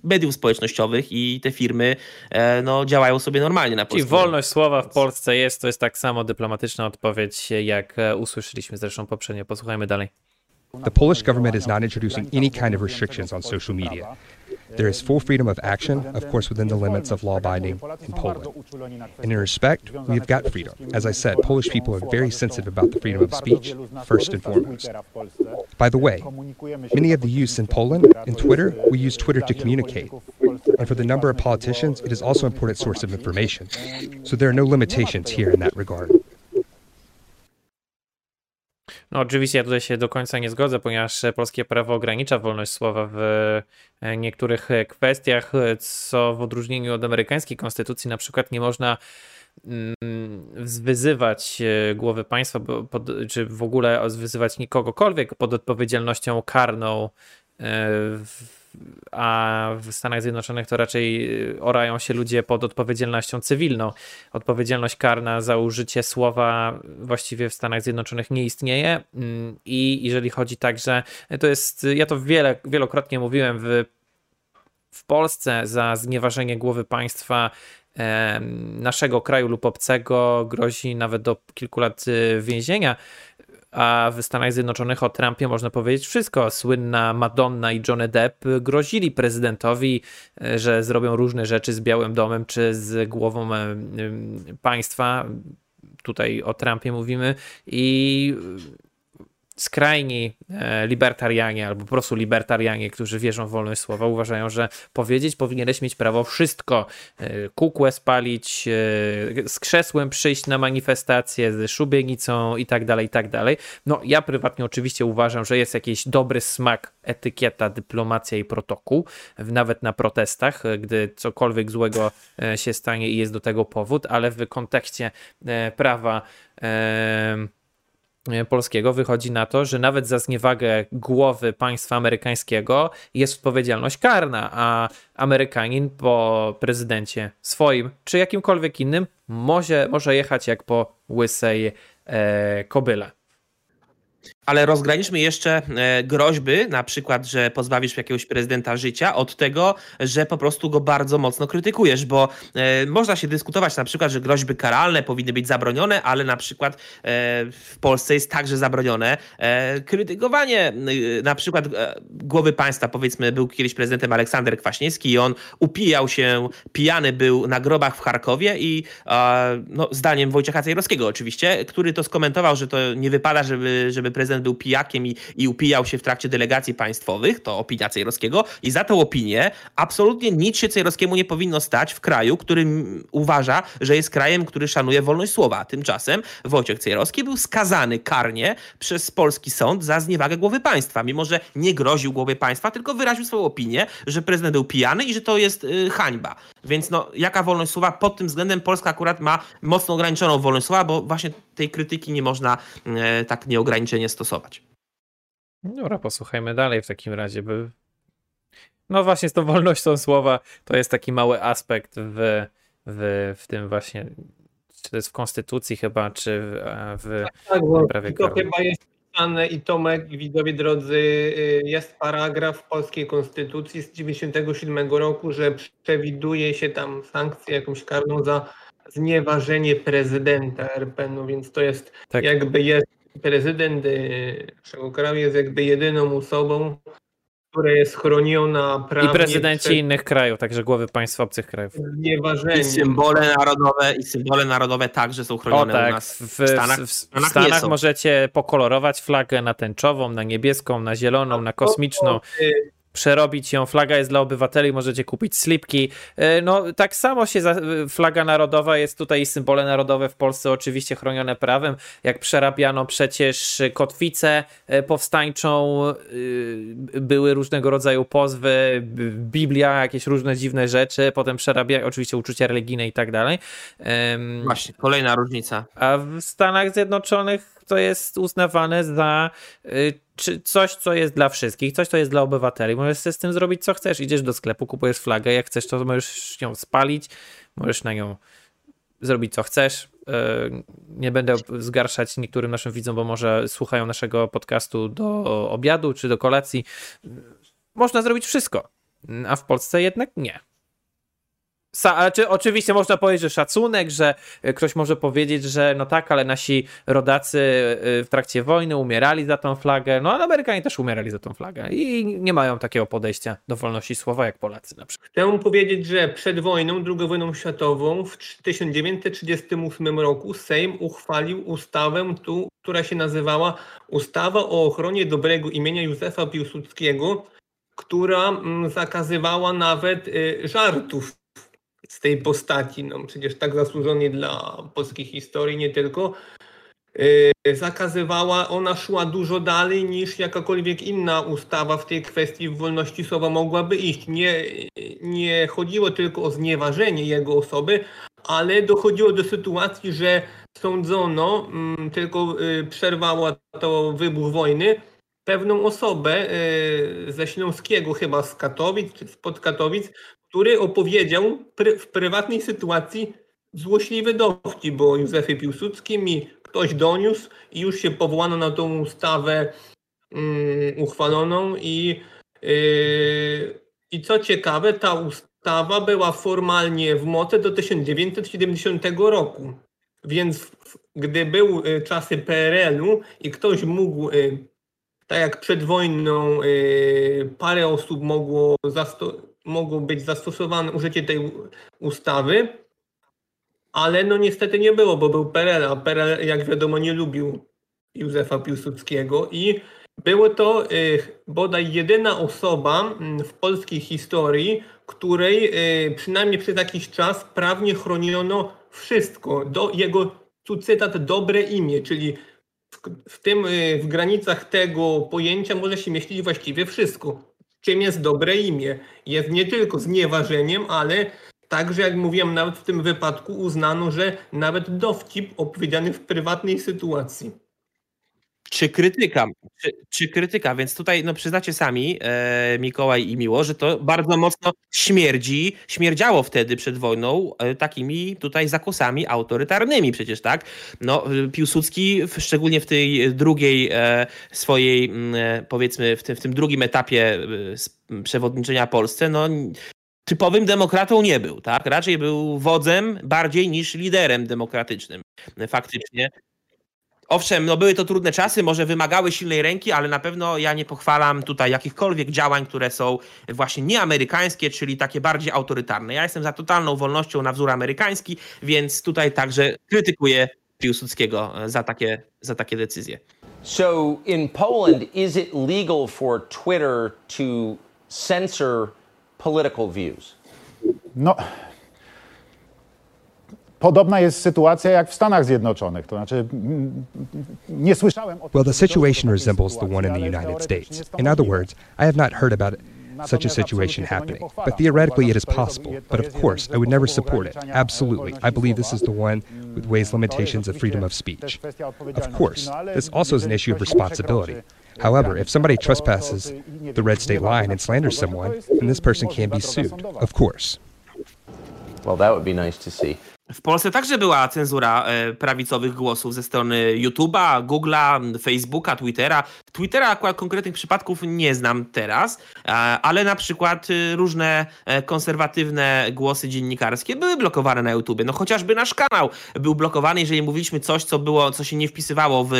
mediów społecznościowych i te firmy y, no, działają sobie normalnie na Polsce. Czyli wolność słowa w Polsce jest, to jest tak samo dyplomatyczna odpowiedź, jak usłyszeliśmy zresztą poprzednio. Posłuchajmy dalej. The Polish government is not introducing any kind of restrictions on social media. There is full freedom of action, of course, within the limits of law binding in Poland. And in respect, we've got freedom. As I said, Polish people are very sensitive about the freedom of speech, first and foremost. By the way, many of the youths in Poland in Twitter, we use Twitter to communicate. And for the number of politicians, it is also an important source of information. So there are no limitations here in that regard. No oczywiście ja tutaj się do końca nie zgodzę, ponieważ polskie prawo ogranicza wolność słowa w e, niektórych kwestiach, co w odróżnieniu od amerykańskiej konstytucji na przykład nie można mm, wyzywać e, głowy państwa, czy w ogóle wyzywać nikogokolwiek pod odpowiedzialnością karną e, a w Stanach Zjednoczonych to raczej y, orają się ludzie pod odpowiedzialnością cywilną. Odpowiedzialność karna za użycie słowa właściwie w Stanach Zjednoczonych nie istnieje mm, i jeżeli chodzi także, to jest, ja to wiele, wielokrotnie mówiłem w, w Polsce za znieważenie głowy państwa naszego kraju lub obcego grozi nawet do kilku lat y, więzienia a w Stanach Zjednoczonych o Trumpie można powiedzieć wszystko. Słynna Madonna i Johnny Depp grozili prezydentowi, e, że zrobią różne rzeczy z Białym Domem czy z głową e, państwa. Tutaj o Trumpie mówimy i skrajni e, libertarianie albo po prostu libertarianie, którzy wierzą w wolność słowa, uważają, że powiedzieć powinieneś mieć prawo wszystko. E, kukłę spalić, e, z krzesłem przyjść na manifestację, z szubienicą i tak dalej, i tak dalej. No ja prywatnie oczywiście uważam, że jest jakiś dobry smak, etykieta, dyplomacja i protokół, nawet na protestach, gdy cokolwiek złego się stanie i jest do tego powód, ale w kontekście prawa polskiego wychodzi na to, że nawet za zniewagę głowy państwa amerykańskiego jest odpowiedzialność karna, a Amerykanin po prezydencie swoim czy jakimkolwiek innym może, może jechać jak po łysej e, kobyle. Ale rozgraniczmy jeszcze e, groźby, na przykład, że pozbawisz jakiegoś prezydenta życia, od tego, że po prostu go bardzo mocno krytykujesz, bo e, można się dyskutować na przykład, że groźby karalne powinny być zabronione, ale na przykład e, w Polsce jest także zabronione krytykowanie na przykład głowy państwa. Powiedzmy, był kiedyś prezydentem Aleksander Kwaśniewski i on upijał się, pijany był na grobach w Charkowie i no, zdaniem Wojciecha Cejrowskiego oczywiście, który to skomentował, że to nie wypada, żeby, żeby prezydent prezydent był pijakiem i, i upijał się w trakcie delegacji państwowych, to opinia Cejrowskiego i za tą opinię absolutnie nic się Cejrowskiemu nie powinno stać w kraju, który uważa, że jest krajem, który szanuje wolność słowa. Tymczasem Wojciech Cejrowski był skazany karnie przez polski sąd za zniewagę głowy państwa, mimo że nie groził głowie państwa, tylko wyraził swoją opinię, że prezydent był pijany i że to jest y, hańba. Więc no, jaka wolność słowa? Pod tym względem Polska akurat ma mocno ograniczoną wolność słowa, bo właśnie tej krytyki nie można y, tak nieograniczenie stosować stosować. Dobra, posłuchajmy dalej w takim razie. By... No właśnie z tą wolnością słowa to jest taki mały aspekt w, w, w tym właśnie, czy to jest w konstytucji chyba, czy w, w tak, bo prawie to chyba jest pisane i Tomek i widzowie drodzy, y, jest paragraf w polskiej konstytucji z 97 roku, że przewiduje się tam sankcję jakąś karną za znieważenie prezydenta RP, no więc to jest tak. jakby jest prezydent y, naszego kraju jest jakby jedyną osobą, która jest chroniona prawnie. I prezydenci przed... innych krajów, także głowy państw obcych krajów. I symbole narodowe, i symbole narodowe także są chronione o, tak. u nas. W, w Stanach, w, w Stanach, Stanach możecie pokolorować flagę na tęczową, na niebieską, na zieloną, na kosmiczną przerobić ją. Flaga jest dla obywateli, możecie kupić slipki. E, no, tak samo się za, flaga narodowa jest tutaj symbole narodowe w Polsce oczywiście chronione prawem. Jak przerabiano przecież kotwicę e, powstańczą, e, były różnego rodzaju pozwy, Biblia, jakieś różne dziwne rzeczy, potem przerabia, oczywiście uczucia religijne i tak dalej. Właśnie, kolejna różnica. A w Stanach Zjednoczonych to jest uznawane za czy coś, co jest dla wszystkich, coś, co jest dla obywateli. Możesz z tym zrobić, co chcesz. Idziesz do sklepu, kupujesz flagę, jak chcesz, to możesz ją spalić, możesz na nią zrobić, co chcesz. E, nie będę zgarszać niektórym naszym widzom, bo może słuchają naszego podcastu do obiadu czy do kolacji. Można zrobić wszystko, a w Polsce jednak nie. Czy, oczywiście można powiedzieć, że szacunek, że y, ktoś może powiedzieć, że no tak, ale nasi rodacy y, w trakcie wojny umierali za tą flagę, no ale Amerykanie też umierali za tą flagę i nie mają takiego podejścia do wolności słowa jak Polacy na przykład. Chcę powiedzieć, że przed wojną, II wojną światową w 1938 roku Sejm uchwalił ustawę, tu, która się nazywała Ustawa o ochronie dobrego imienia Józefa Piłsudskiego, która mm, zakazywała nawet y, żartów z tej postaci, no przecież tak zasłużonej dla polskiej historii, nie tylko, yy, zakazywała, ona szła dużo dalej niż jakakolwiek inna ustawa w tej kwestii wolności słowa mogłaby iść. Nie, nie chodziło tylko o znieważenie jego osoby, ale dochodziło do sytuacji, że sądzono, mm, tylko yy, przerwała to wybuch wojny, pewną osobę yy, ze Śląskiego, chyba z Katowic, czy spod Katowic, który opowiedział w prywatnej sytuacji złośliwy dowcip o Józefie Piłsudskim i ktoś doniósł i już się powołano na tą ustawę um, uchwaloną i, yy, i co ciekawe, ta ustawa była formalnie w mocy do 1970 roku. Więc gdy był y, czasy PRL-u i ktoś mógł, y, tak jak przed wojną, y, parę osób mogło zastosować mogło być zastosowane użycie tej ustawy, ale no niestety nie było, bo był PRL, a PRL jak wiadomo nie lubił Józefa Piłsudskiego i było to y, bodaj jedyna osoba mm, w polskiej historii, której y, przynajmniej przez jakiś czas prawnie chroniono wszystko, do jego, tu cytat, dobre imię, czyli w, w tym, y, w granicach tego pojęcia może się mieścić właściwie wszystko czym jest dobre imię. Jest nie tylko znieważeniem, ale także, jak mówiłem, nawet w tym wypadku uznano, że nawet dowcip opowiedziany w prywatnej sytuacji czy krytyka, czy, czy, krytyka, więc tutaj no przyznacie sami, e, Mikołaj i Miło, że to bardzo mocno śmierdzi, śmierdziało wtedy przed wojną e, takimi tutaj zakosami autorytarnymi przecież, tak? No Piłsudski, w, szczególnie w tej drugiej e, swojej, mm, e, powiedzmy w tym, w tym drugim etapie e, przewodniczenia Polsce, no typowym demokratą nie był, tak? Raczej był wodzem bardziej niż liderem demokratycznym. Faktycznie Owszem, no były to trudne czasy, może wymagały silnej ręki, ale na pewno ja nie pochwalam tutaj jakichkolwiek działań, które są właśnie nieamerykańskie, czyli takie bardziej autorytarne. Ja jestem za totalną wolnością na wzór amerykański, więc tutaj także krytykuję Piłsudskiego e, za takie, za takie decyzje. So in Poland, is it legal for Twitter to censor political views? No, Well, the situation resembles the one in the United States. In other words, I have not heard about such a situation happening. But theoretically, it is possible. But of course, I would never support it. Absolutely. I believe this is the one with weighs limitations of freedom of speech. Of course, this also is an issue of responsibility. However, if somebody trespasses the red state line and slanders someone, then this person can be sued. Of course. Well, that would be nice to see. W Polsce także była cenzura e, prawicowych głosów ze strony YouTube'a, Google'a, Facebooka, Twittera. Twittera akurat konkretnych przypadków nie znam teraz, e, ale na przykład e, różne konserwatywne głosy dziennikarskie były blokowane na YouTubie. No chociażby nasz kanał był blokowany, jeżeli mówiliśmy coś, co było, co się nie wpisywało w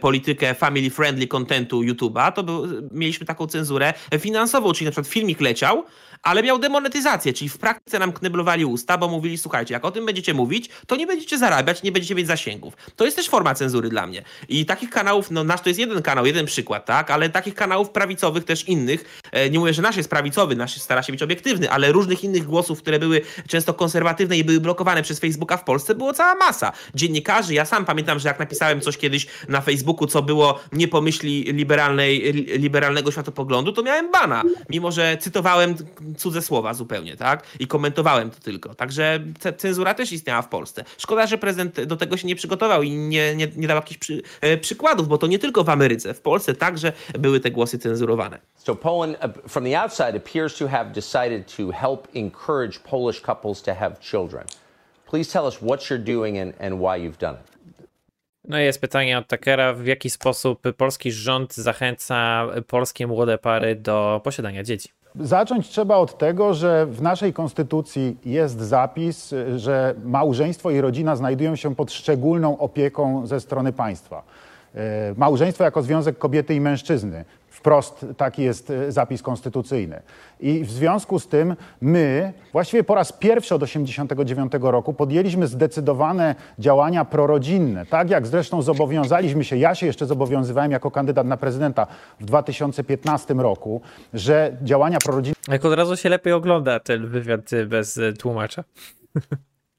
politykę family friendly contentu YouTube'a, to był, mieliśmy taką cenzurę finansową, czyli na przykład filmik leciał, ale miał demonetyzację, czyli w praktyce nam kneblowali usta, bo mówili, słuchajcie, jak o tym będziecie mówić, to nie będziecie zarabiać, nie będziecie mieć zasięgów. To jest też forma cenzury dla mnie. I takich kanałów, no nasz to jest jeden kanał, jeden przykład, tak, ale takich kanałów prawicowych też innych, e, nie mówię, że nasz jest prawicowy, nasz stara się być obiektywny, ale różnych innych głosów, które były często konserwatywne i były blokowane przez Facebooka w Polsce, było cała masa. Dziennikarzy, ja sam pamiętam, że jak napisałem coś kiedyś na Facebooku, co było nie pomyśli liberalnej, liberalnego światopoglądu, to miałem bana, mimo że cytowałem cudze słowa zupełnie, tak? I komentowałem to tylko. Także cenzura też istniała w Polsce. Szkoda, że prezydent do tego się nie przygotował i nie, nie, nie dał jakichś przy, e, przykładów, bo to nie tylko w Ameryce, w Polsce także były te głosy cenzurowane. So Poland, uh, from the outside, appears to have decided to help encourage Polish couples to have children. Please tell us what you're doing and, and why you've done it. No i jest pytanie od Takera, w jaki sposób polski rząd zachęca polskie młode pary do posiadania dzieci? Zacząć trzeba od tego, że w naszej konstytucji jest zapis, że małżeństwo i rodzina znajdują się pod szczególną opieką ze strony państwa. E, małżeństwo jako związek kobiety i mężczyzny. Wprost taki jest e, zapis konstytucyjny. I w związku z tym my właściwie po raz pierwszy od 1989 roku podjęliśmy zdecydowane działania prorodzinne. Tak jak zresztą zobowiązaliśmy się, ja się jeszcze zobowiązywałem jako kandydat na prezydenta w 2015 roku, że działania prorodzinne Jak od razu się lepiej ogląda ten wywiad y, bez y, tłumacza.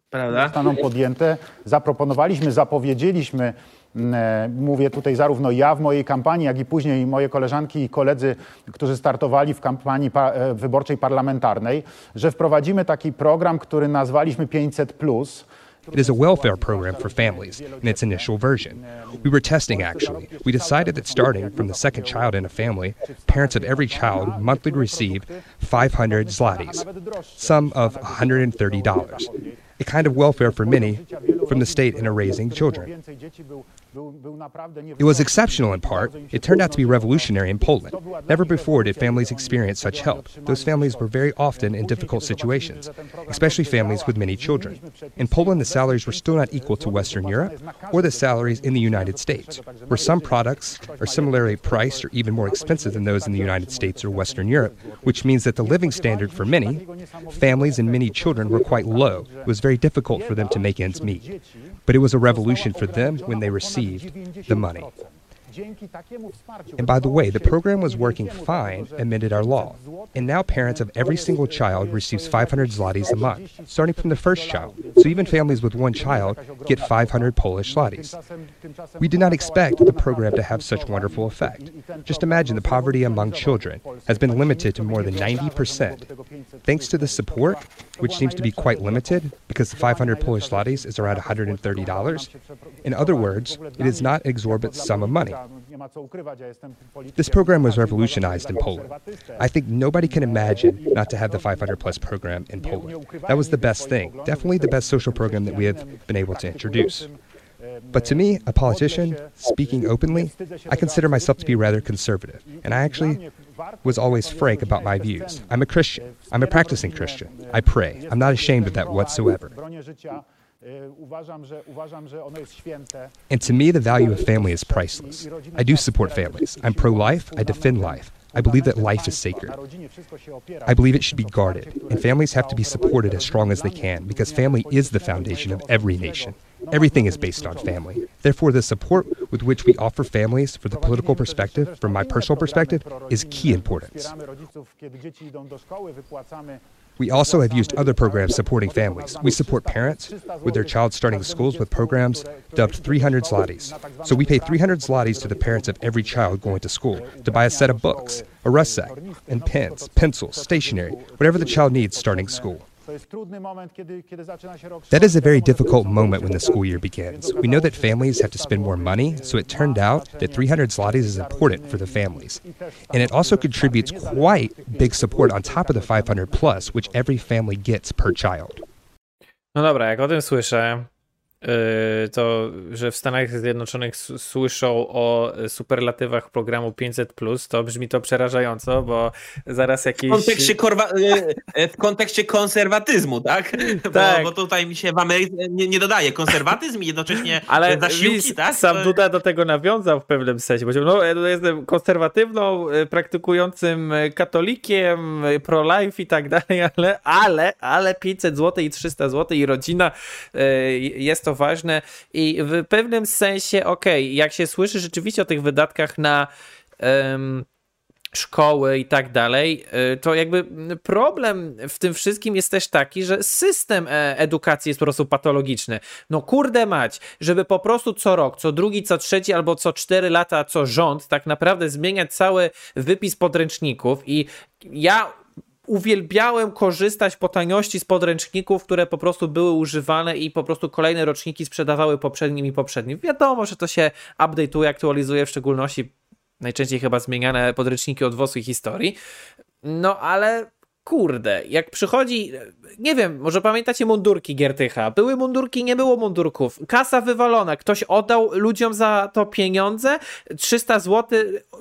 Prawda? zostaną podjęte. Zaproponowaliśmy, zapowiedzieliśmy, e, mówię tutaj zarówno ja w mojej kampanii, jak i później moje koleżanki i koledzy, którzy startowali w kampanii pa, e, wyborczej parlamentarnej, że wprowadzimy taki program, który nazwaliśmy 500. It is a welfare program for families in its initial version. We were testing actually. We decided that starting from the second child in a family, parents of every child monthly receive 500 zlotys, sum of $130. A kind of welfare for many from the state in raising children. It was exceptional in part. It turned out to be revolutionary in Poland. Never before did families experience such help. Those families were very often in difficult situations, especially families with many children. In Poland, the salaries were still not equal to Western Europe or the salaries in the United States, where some products are similarly priced or even more expensive than those in the United States or Western Europe, which means that the living standard for many families and many children were quite low. It was very difficult for them to make ends meet. But it was a revolution for them when they received the money. And by the way, the program was working fine amended our law. And now parents of every single child receives 500 zlotys a month, starting from the first child. So even families with one child get 500 Polish zlotys. We did not expect the program to have such wonderful effect. Just imagine the poverty among children has been limited to more than 90%. Thanks to the support, which seems to be quite limited because the 500 Polish zlotys is around $130. In other words, it is not an exorbitant sum of money. This program was revolutionized in Poland. I think nobody can imagine not to have the 500 plus program in Poland. That was the best thing, definitely the best social program that we have been able to introduce. But to me, a politician, speaking openly, I consider myself to be rather conservative, and I actually was always frank about my views. I'm a Christian. I'm a practicing Christian. I pray. I'm not ashamed of that whatsoever. And to me, the value of family is priceless. I do support families. I'm pro life. I defend life. I believe that life is sacred. I believe it should be guarded, and families have to be supported as strong as they can because family is the foundation of every nation. Everything is based on family. Therefore, the support with which we offer families for the political perspective, from my personal perspective, is key importance. We also have used other programs supporting families. We support parents with their child starting schools with programs dubbed 300 zlotys. So we pay 300 zlotys to the parents of every child going to school to buy a set of books, a rucksack, and pens, pencils, stationery, whatever the child needs starting school. That is a very difficult moment when the school year begins. We know that families have to spend more money, so it turned out that 300 zlotys is important for the families. And it also contributes quite big support on top of the 500 plus, which every family gets per child. No dobra, jak o tym słyszę, to że w Stanach Zjednoczonych słyszą o superlatywach programu 500, to brzmi to przerażająco, bo zaraz jakiś. W kontekście, korwa, e, e, w kontekście konserwatyzmu, tak? Bo, Tak. bo tutaj mi się w Ameryce nie, nie dodaje konserwatyzm i jednocześnie *laughs* Ale zasiłki, widzisz, tak? sam Duda do tego nawiązał w pewnym sensie. Powiedział, no ja jestem konserwatywną, praktykującym katolikiem, pro-life i tak dalej, ale, ale, ale 500 zł i 300 zł i rodzina jest to ważne i w pewnym sensie, okej, jak się słyszy rzeczywiście o tych wydatkach na em, szkoły i tak dalej, y, to jakby problem w tym wszystkim jest też taki, że system e, edukacji jest po prostu patologiczny. No kurde mać, żeby po prostu co rok, co drugi, co trzeci albo co cztery lata, co rząd tak naprawdę zmieniać cały wypis podręczników i ja uwielbiałem korzystać po taniości z podręczników, które po prostu były używane i po prostu kolejne roczniki sprzedawały poprzednim i poprzednim. Wiadomo, że to się update'uje, aktualizuje, w szczególności najczęściej chyba zmieniane podręczniki od WOS-u historii. No ale kurde, jak przychodzi, nie wiem, może pamiętacie mundurki Giertycha? Były mundurki, nie było mundurków. Kasa wywalona, ktoś oddał ludziom za to pieniądze, 300 zł.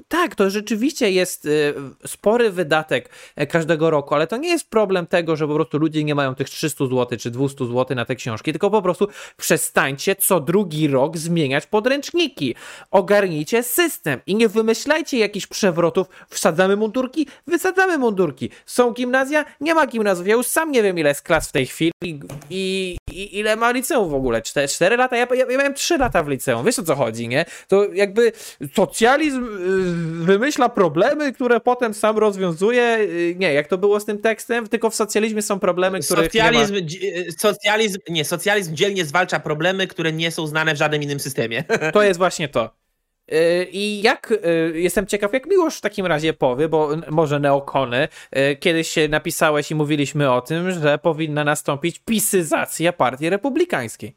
Tak, to rzeczywiście jest y, spory wydatek e, każdego roku, ale to nie jest problem tego, że po prostu ludzie nie mają tych 300 zł czy 200 zł na te książki, tylko po prostu przestańcie co drugi rok zmieniać podręczniki. Ogarnijcie system i nie wymyślajcie jakichś przewrotów. Wsadzamy mundurki, wysadzamy mundurki. Są gimnazja? Nie ma gimnazjów. Ja już sam nie wiem, ile jest klas w tej chwili i, i ile ma liceum w ogóle. Cztery, cztery lata? Ja, ja, ja miałem trzy lata w liceum. Wiesz o co chodzi, nie? To jakby socjalizm y, wymyśla problemy, które potem sam rozwiązuje. Y, Nie, jak to było z tym tekstem? Tylko w socjalizmie są problemy, nie ma... Socjalizm, dzi- socjalizm, nie, socjalizm dzielnie zwalcza problemy, które nie są znane w żadnym innym systemie. To jest właśnie to. Yy, I jak, yy, jestem ciekaw, jak Miłosz w takim razie powie, bo może neokony, yy, kiedyś się napisałeś i mówiliśmy o tym, że powinna nastąpić pisyzacja partii republikańskiej.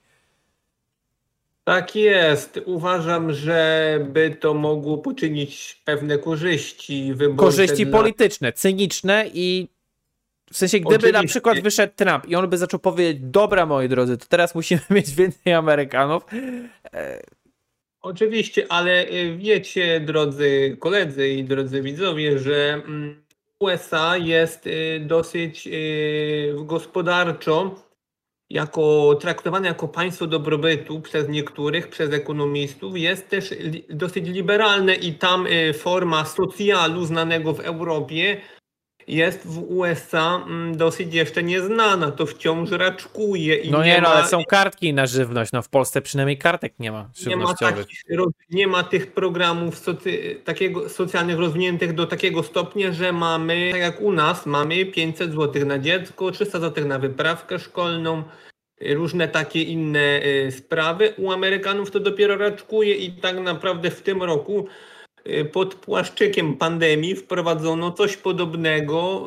Tak jest. Uważam, że by to mogło poczynić pewne korzyści wyborcze. Korzyści dla... polityczne, cyniczne i w sensie, gdyby na Oczywiście. przykład wyszedł Trump i on by zaczął powiedzieć, dobra moi drodzy, to teraz musimy *laughs* mieć więcej Amerykanów, Oczywiście, ale y, wiecie, drodzy koledzy i drodzy widzowie, że mm, USA jest y, dosyć y, gospodarczo jako traktowane jako państwo dobrobytu przez niektórych, przez ekonomistów, jest też dosyć liberalne i tam forma socjalu znanego w Europie jest w USA mm, dosyć jeszcze nieznana. To wciąż raczkuje i no nie, no ma, ale są kartki na żywność, no w Polsce przynajmniej kartek nie ma nie ma, żywnościowych. takich, nie ma tych programów socy, takiego, socjalnych rozwiniętych do takiego stopnia, że mamy, tak jak u nas, mamy 500 zł na dziecko, 300 zł na wyprawkę szkolną, y, różne takie inne y, sprawy. U Amerykanów to dopiero raczkuje i tak naprawdę w tym roku pod płaszczykiem pandemii wprowadzono coś podobnego.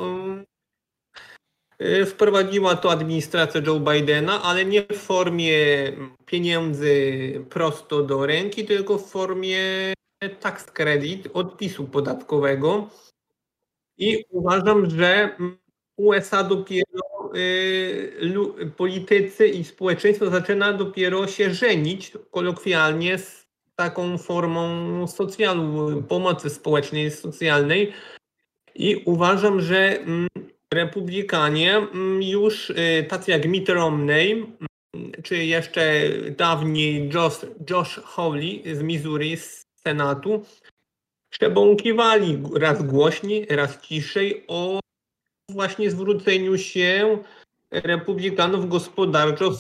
y, y, Wprowadziła to administracja Joe Bidena, ale nie w formie pieniędzy prosto do ręki, tylko w formie tax credit, odpisu podatkowego. I uważam, że USA dopiero, y, politycy i społeczeństwo zaczyna dopiero się żenić, kolokwialnie, z taką formą socjalu, pomocy społecznej, socjalnej. I uważam, że mm, republikanie mm, już y, tacy jak Mitt Romney, mm, czy jeszcze dawniej Josh, Josh Hawley z Missouri, z Senatu, przebąkiwali raz głośniej, raz ciszej o właśnie zwróceniu się republikanów gospodarczo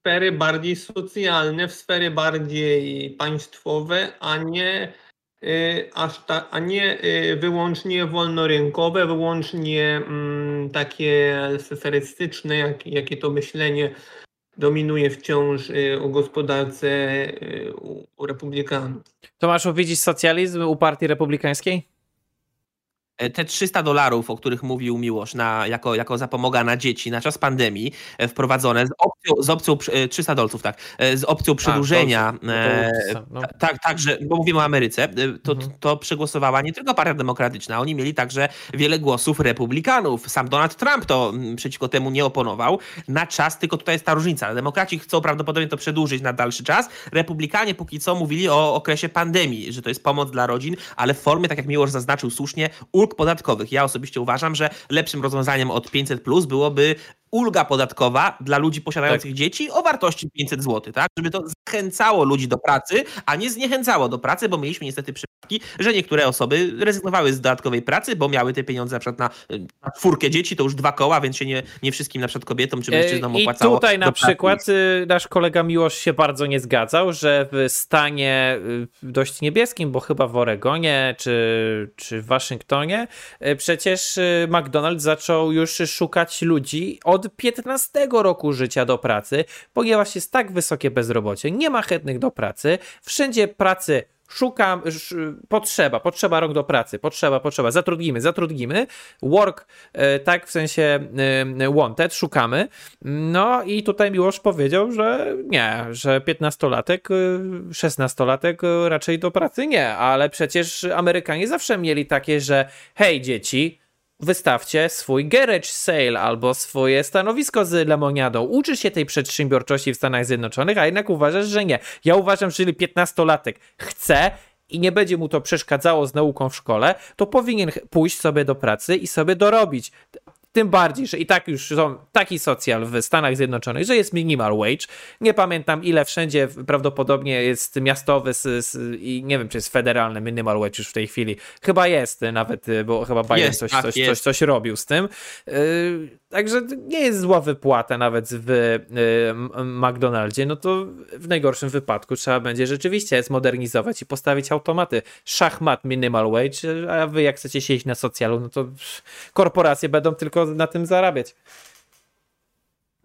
sfery bardziej socjalne, w sfery bardziej państwowe, a nie y, aż ta, a nie y, wyłącznie wolnorynkowe, wyłącznie mm, takie sferystyczne, jak, jakie to myślenie dominuje wciąż y, o gospodarce y, u, u republikanów. Tomaszu, widzisz socjalizm u partii republikańskiej? E, Te 300 dolarów, o których mówił Miłosz, na, jako, jako zapomoga na dzieci na czas pandemii, e, wprowadzone z opcją, z opcją przy- e, 300 dolców, tak, z opcją przedłużenia. dobrze. No no. Tak, tak, że, bo mówimy o Ameryce, to, Mhm. to przegłosowała nie tylko Partia Demokratyczna, oni mieli także wiele głosów republikanów. Sam Donald Trump to przeciwko temu nie oponował na czas, tylko tutaj jest ta różnica. Demokraci chcą prawdopodobnie to przedłużyć na dalszy czas. Republikanie póki co mówili o okresie pandemii, że to jest pomoc dla rodzin, ale w formie, tak jak Miłosz zaznaczył słusznie, ulg podatkowych. Ja osobiście uważam, że lepszym rozwiązaniem od 500 plus byłoby ulga podatkowa dla ludzi posiadających dzieci o wartości 500 zł, tak? Żeby to zachęcało ludzi do pracy, a nie zniechęcało do pracy, bo mieliśmy niestety przypadki, że niektóre osoby rezygnowały z dodatkowej pracy, bo miały te pieniądze na przykład na, na czwórkę dzieci, to już dwa koła, więc się nie, nie wszystkim na przykład kobietom czy mężczyznom E, I opłacało. tutaj na przykład y, nasz kolega Miłosz się bardzo nie zgadzał, że w stanie y, dość niebieskim, bo chyba w Oregonie czy, czy w Waszyngtonie, y, przecież y, McDonald's zaczął już szukać ludzi od 15 roku życia do pracy, ponieważ jest tak wysokie bezrobocie, nie ma chętnych do pracy, wszędzie pracy szukam, sz, potrzeba, potrzeba rąk do pracy, potrzeba, potrzeba, zatrudnimy, zatrudnimy, work, e, tak, w sensie e, wanted, szukamy, no i tutaj Miłosz powiedział, że nie, że 15-latek, e, 16-latek e, raczej do pracy nie, ale przecież Amerykanie zawsze mieli takie, że hej dzieci, wystawcie swój garage sale albo swoje stanowisko z lemoniadą. Uczysz się tej przedsiębiorczości w Stanach Zjednoczonych, a jednak uważasz, że nie. Ja uważam, że jeżeli 15-latek chce i nie będzie mu to przeszkadzało z nauką w szkole, to powinien pójść sobie do pracy i sobie dorobić. Tym bardziej, że i tak już są taki socjal w Stanach Zjednoczonych, że jest minimal wage. Nie pamiętam ile wszędzie prawdopodobnie jest miastowy i nie wiem, czy jest federalny minimal wage już w tej chwili. Chyba jest nawet, bo chyba Biden Jest, coś, tak, coś, coś, coś robił z tym. Yy, Także nie jest zła wypłata nawet w y, McDonaldzie, no to w najgorszym wypadku trzeba będzie rzeczywiście zmodernizować i postawić automaty. Szachmat minimal wage, a wy jak chcecie siedzieć na socjalu, no to korporacje będą tylko na tym zarabiać.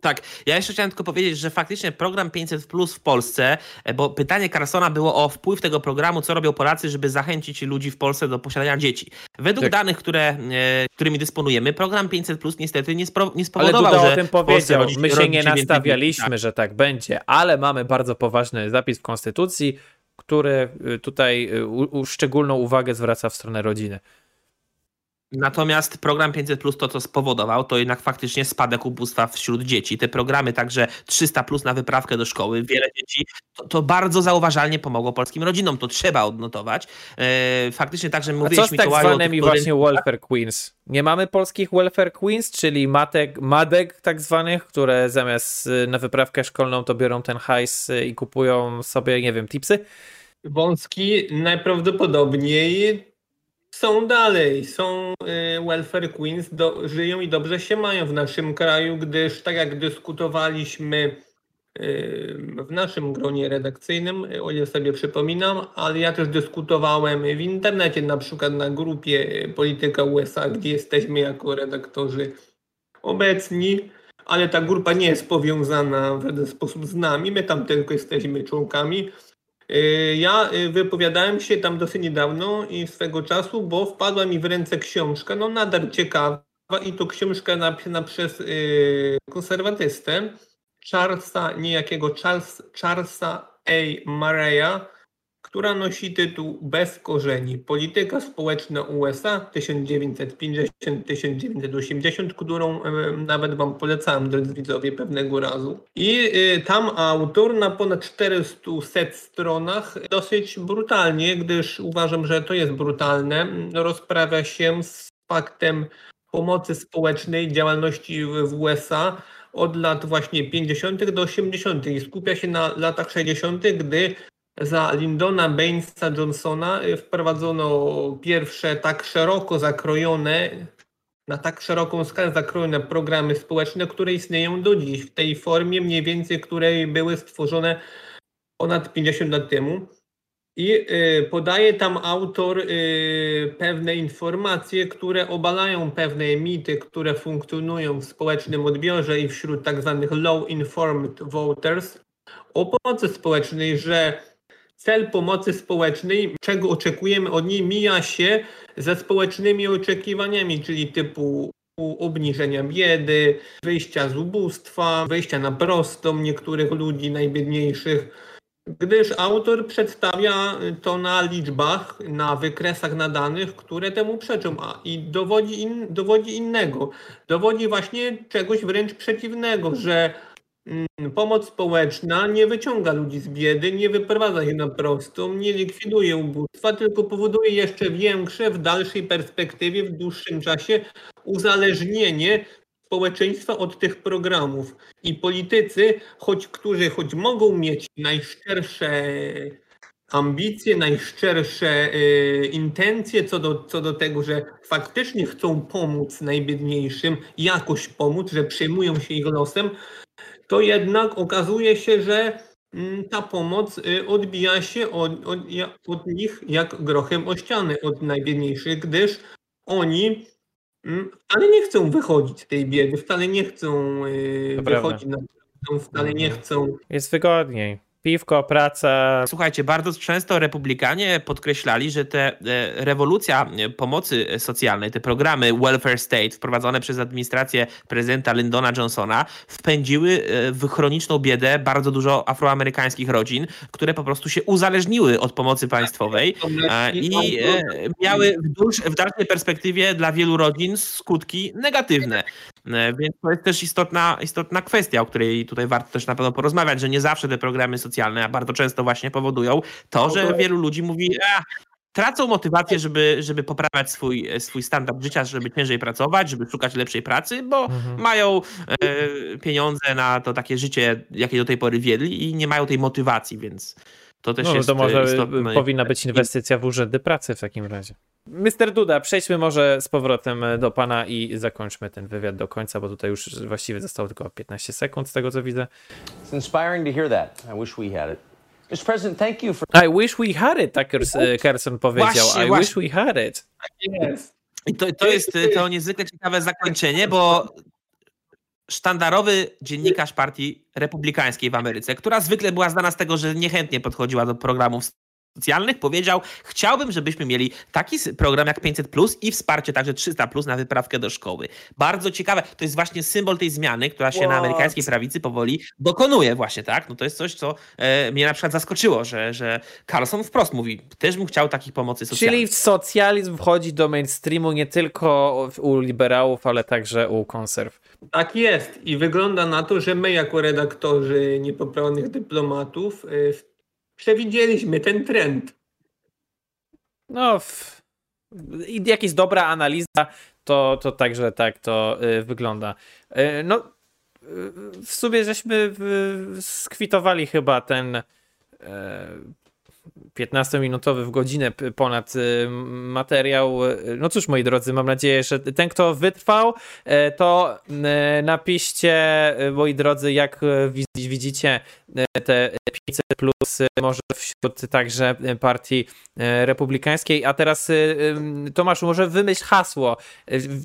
Tak, ja jeszcze chciałem tylko powiedzieć, że faktycznie program 500 Plus w Polsce, e, bo pytanie Carsona było o wpływ tego programu, co robią Polacy, żeby zachęcić ludzi w Polsce do posiadania dzieci. Według Tak. danych, które, e, którymi dysponujemy, program 500 Plus niestety nie, spro, nie Ale spowodował, Duda że o tym powiedział. My się nie nastawialiśmy, dzieci. że tak będzie, ale mamy bardzo poważny zapis w Konstytucji, który y, tutaj y, u, u, szczególną uwagę zwraca w stronę rodziny. Natomiast program 500 Plus to, co spowodował, to jednak faktycznie spadek ubóstwa wśród dzieci. Te programy także 300 Plus na wyprawkę do szkoły, wiele dzieci, to, to bardzo zauważalnie pomogło polskim rodzinom, to trzeba odnotować. E, faktycznie także A mówiłeś co z tak o zwanymi poręcznikach. właśnie welfare queens? Nie mamy polskich welfare queens, czyli matek, madek tak zwanych, które zamiast y, na wyprawkę szkolną to biorą ten hajs y, i kupują sobie, nie wiem, tipsy? Wąski najprawdopodobniej są dalej, są y, welfare queens, do, żyją i dobrze się mają w naszym kraju, gdyż tak jak dyskutowaliśmy y, w naszym gronie redakcyjnym, y, o ile sobie przypominam, ale ja też dyskutowałem w internecie, na przykład na grupie Polityka USA, gdzie jesteśmy jako redaktorzy obecni, ale ta grupa nie jest powiązana w żaden sposób z nami, my tam tylko jesteśmy członkami. Y, Ja y, wypowiadałem się tam dosyć niedawno i swego czasu, bo wpadła mi w ręce książka, no nadal ciekawa i to książka napisana przez y, konserwatystę Charlesa, niejakiego Charles, Charlesa A. Murray'a, która nosi tytuł Bez korzeni. Polityka społeczna USA 1950-1980, którą nawet Wam polecałem, drodzy widzowie, pewnego razu. I e, tam autor na ponad 400 stronach dosyć brutalnie, gdyż uważam, że to jest brutalne, rozprawia się z faktem pomocy społecznej, działalności w USA od lat właśnie 50. do 80. i skupia się na latach 60., gdy za Lyndona Bainesa Johnsona y, wprowadzono pierwsze tak szeroko zakrojone, na tak szeroką skalę zakrojone programy społeczne, które istnieją do dziś w tej formie mniej więcej, której były stworzone ponad 50 lat temu. I y, podaje tam autor y, pewne informacje, które obalają pewne mity, które funkcjonują w społecznym odbiorze i wśród tak zwanych low informed voters o pomocy społecznej, że cel pomocy społecznej, czego oczekujemy od niej, mija się ze społecznymi oczekiwaniami, czyli typu obniżenia biedy, wyjścia z ubóstwa, wyjścia na prostą niektórych ludzi najbiedniejszych gdyż autor przedstawia to na liczbach, na wykresach, na danych, które temu przeczą, a i dowodzi, in, dowodzi innego. Dowodzi właśnie czegoś wręcz przeciwnego, że pomoc społeczna nie wyciąga ludzi z biedy, nie wyprowadza ich na prostą, nie likwiduje ubóstwa, tylko powoduje jeszcze większe w dalszej perspektywie, w dłuższym czasie uzależnienie społeczeństwa od tych programów. I politycy, choć którzy choć mogą mieć najszczersze ambicje, najszczersze y, intencje co do, co do tego, że faktycznie chcą pomóc najbiedniejszym, jakoś pomóc, że przejmują się ich losem, to jednak okazuje się, że mm, ta pomoc y, odbija się od, od, od nich jak grochem o ścianę, od najbiedniejszych, gdyż oni mm, wcale nie chcą wychodzić z tej biedy, wcale nie chcą y, wychodzić na wcale nie Mhm. chcą Jest wygodniej. Piwko, praca. Słuchajcie, bardzo często republikanie podkreślali, że te e, rewolucja e, pomocy socjalnej, te programy welfare state wprowadzone przez administrację prezydenta Lyndona Johnsona wpędziły e, w chroniczną biedę bardzo dużo afroamerykańskich rodzin, które po prostu się uzależniły od pomocy państwowej i miały w, dłuż, w dalszej perspektywie dla wielu rodzin skutki negatywne. Więc to jest też istotna, istotna kwestia, o której tutaj warto też na pewno porozmawiać, że nie zawsze te programy socjalne, a bardzo często właśnie powodują to, że wielu ludzi mówi, tracą motywację, żeby, żeby poprawiać swój, swój standard życia, żeby ciężej pracować, żeby szukać lepszej pracy, bo mhm. mają e, pieniądze na to takie życie, jakie do tej pory wiedli i nie mają tej motywacji, więc to też no, jest to może istotne. powinna być inwestycja w urzędy pracy w takim razie. Mister Duda, przejdźmy może z powrotem do pana i zakończmy ten wywiad do końca, bo tutaj już właściwie zostało tylko 15 sekund z tego co widzę. It's inspiring to hear that. I wish we had it. Mr. President, thank you for... I wish we had it, tak Carson powiedział. Właśnie, I właśnie. wish we had it. Yes. I to, to jest to niezwykle ciekawe zakończenie, bo sztandarowy dziennikarz partii republikańskiej w Ameryce, która zwykle była znana z tego, że niechętnie podchodziła do programów socjalnych, powiedział: Chciałbym, żebyśmy mieli taki program jak 500 plus i wsparcie także 300 plus na wyprawkę do szkoły. Bardzo ciekawe. To jest właśnie symbol tej zmiany, która się What? na amerykańskiej prawicy powoli dokonuje, właśnie tak. No to jest coś, co e, mnie na przykład zaskoczyło, że, że Carlson wprost mówi: Też bym chciał takich pomocy socjalnej. Czyli socjalizm wchodzi do mainstreamu nie tylko u liberałów, ale także u konserw. Tak jest. I wygląda na to, że my, jako redaktorzy niepoprawnych dyplomatów, e, przewidzieliśmy ten trend. No, w, jak jest dobra analiza, to, to także tak to y, wygląda. Y, no, y, w sumie żeśmy skwitowali chyba ten 15-minutowy w godzinę ponad y, materiał. No cóż, moi drodzy, mam nadzieję, że ten, kto wytrwał, e, to e, napiszcie, e, moi drodzy, jak widzicie te 500 plus może wśród także partii republikańskiej. A teraz Tomasz, może wymyśl hasło.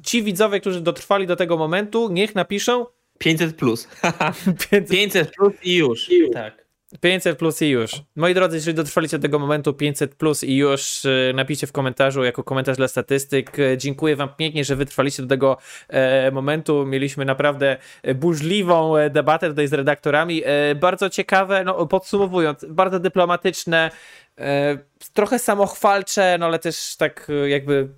Ci widzowie, którzy dotrwali do tego momentu, niech napiszą 500 plus. *laughs* 500 plus i już. Tak. 500 plus i już. Moi drodzy, jeżeli dotrwaliście do tego momentu 500 plus i już, y, napiszcie w komentarzu jako komentarz dla statystyk. Y, dziękuję wam pięknie, że wytrwaliście do tego e, momentu. Mieliśmy naprawdę burzliwą e, debatę tutaj z redaktorami. E, bardzo ciekawe, no podsumowując, bardzo dyplomatyczne, trochę samochwalcze, no ale też tak jakby,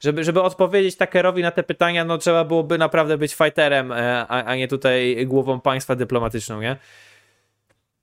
żeby, żeby odpowiedzieć Takerowi na te pytania, no trzeba byłoby naprawdę być fighterem, a, a nie tutaj głową państwa dyplomatyczną, nie?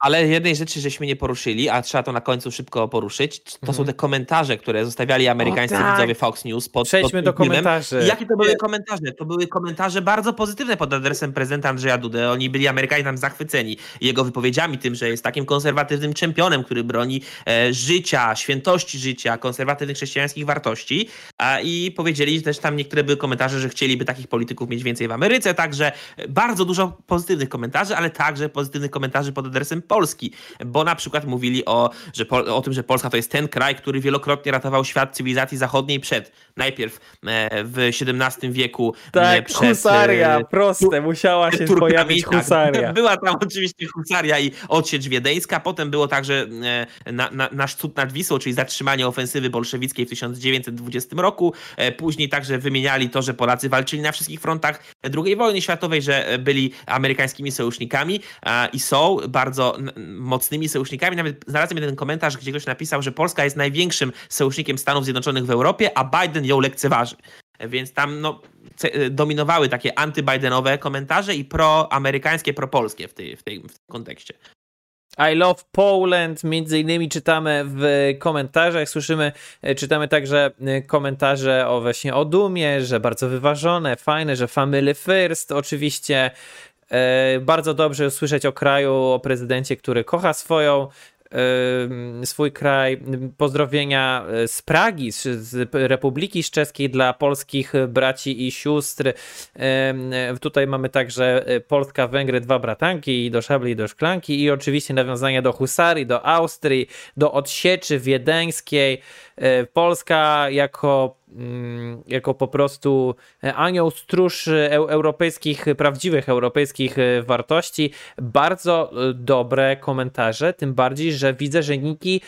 Ale jednej rzeczy żeśmy nie poruszyli, a trzeba to na końcu szybko poruszyć, to mhm. są te komentarze, które zostawiali amerykańscy tak. widzowie Fox News pod Przejdźmy pod do komentarzy. I jakie to były komentarze? To były komentarze bardzo pozytywne pod adresem prezydenta Andrzeja Dudy. Oni byli Amerykanie tam zachwyceni jego wypowiedziami, tym, że jest takim konserwatywnym czempionem, który broni e, życia, świętości życia, konserwatywnych chrześcijańskich wartości. A, I powiedzieli też tam niektóre były komentarze, że chcieliby takich polityków mieć więcej w Ameryce, także bardzo dużo pozytywnych komentarzy, ale także pozytywnych komentarzy pod adresem Polski, bo na przykład mówili o, że, o tym, że Polska to jest ten kraj, który wielokrotnie ratował świat cywilizacji zachodniej przed, najpierw e, w XVII wieku e, tak, przed... husaria, e, proste, musiała się pojawić tak. husaria. Tak, *laughs* była tam oczywiście husaria i odsiecz wiedeńska, potem było także na, na, nasz cud nad Wisłą, czyli zatrzymanie ofensywy bolszewickiej w 1920 roku, później także wymieniali to, że Polacy walczyli na wszystkich frontach II wojny światowej, że byli amerykańskimi sojusznikami i są bardzo mocnymi sojusznikami. Nawet znalazłem jeden komentarz, gdzie ktoś napisał, że Polska jest największym sojusznikiem Stanów Zjednoczonych w Europie, a Biden ją lekceważy. Więc tam no, dominowały takie anty-Bidenowe komentarze i proamerykańskie, propolskie w, tej, w, tej, w tym kontekście. I love Poland, między innymi czytamy w komentarzach, słyszymy, czytamy także komentarze o właśnie o Dumie, że bardzo wyważone, fajne, że family first, oczywiście E, bardzo dobrze słyszeć o kraju, o prezydencie, który kocha swoją swój kraj. Pozdrowienia e, z Pragi, z Republiki Czeskiej dla polskich braci i sióstr. Tutaj mamy także e, Polska, Węgry, dwa bratanki, do szabli, do szklanki i oczywiście nawiązania do Husarii, do Austrii, do odsieczy wiedeńskiej. Polska jako jako po prostu anioł stróż e, europejskich, prawdziwych europejskich e, wartości. Bardzo e, dobre komentarze, tym bardziej, że widzę, że niki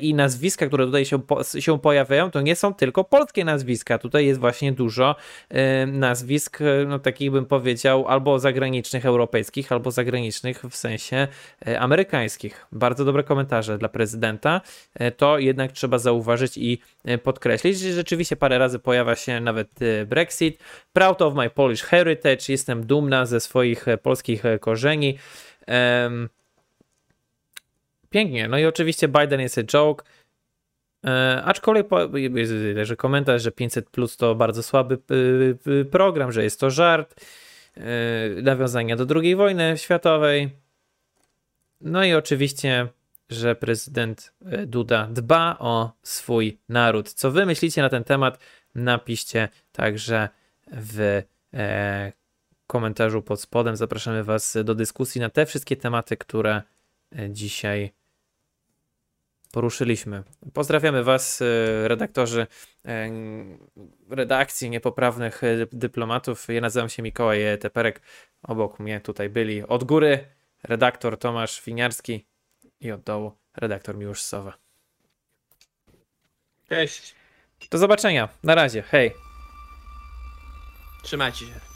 i nazwiska, które tutaj się, się pojawiają, to nie są tylko polskie nazwiska. Tutaj jest właśnie dużo nazwisk, no takich bym powiedział, albo zagranicznych, europejskich, albo zagranicznych w sensie amerykańskich. Bardzo dobre komentarze dla prezydenta. To jednak trzeba zauważyć i podkreślić, że parę razy pojawia się nawet e, Brexit. Proud of my Polish heritage, jestem dumna ze swoich e, polskich e, korzeni. Pięknie. No i oczywiście Biden jest a joke. E, aczkolwiek jest że komentarz, że 500 plus to bardzo słaby program, że jest to żart. Nawiązania do II wojny światowej. No i oczywiście że prezydent e, Duda dba o swój naród. Co wy myślicie na ten temat? Napiszcie także w e, komentarzu pod spodem. Zapraszamy Was do dyskusji na te wszystkie tematy, które e, dzisiaj poruszyliśmy. Pozdrawiamy Was, redaktorzy redakcji niepoprawnych dyplomatów. Ja nazywam się Mikołaj Teperek. Obok mnie tutaj byli od góry redaktor Tomasz Winiarski i od dołu redaktor Miłosz Sowa. Cześć. Do zobaczenia. Na razie. Hej. Trzymajcie się.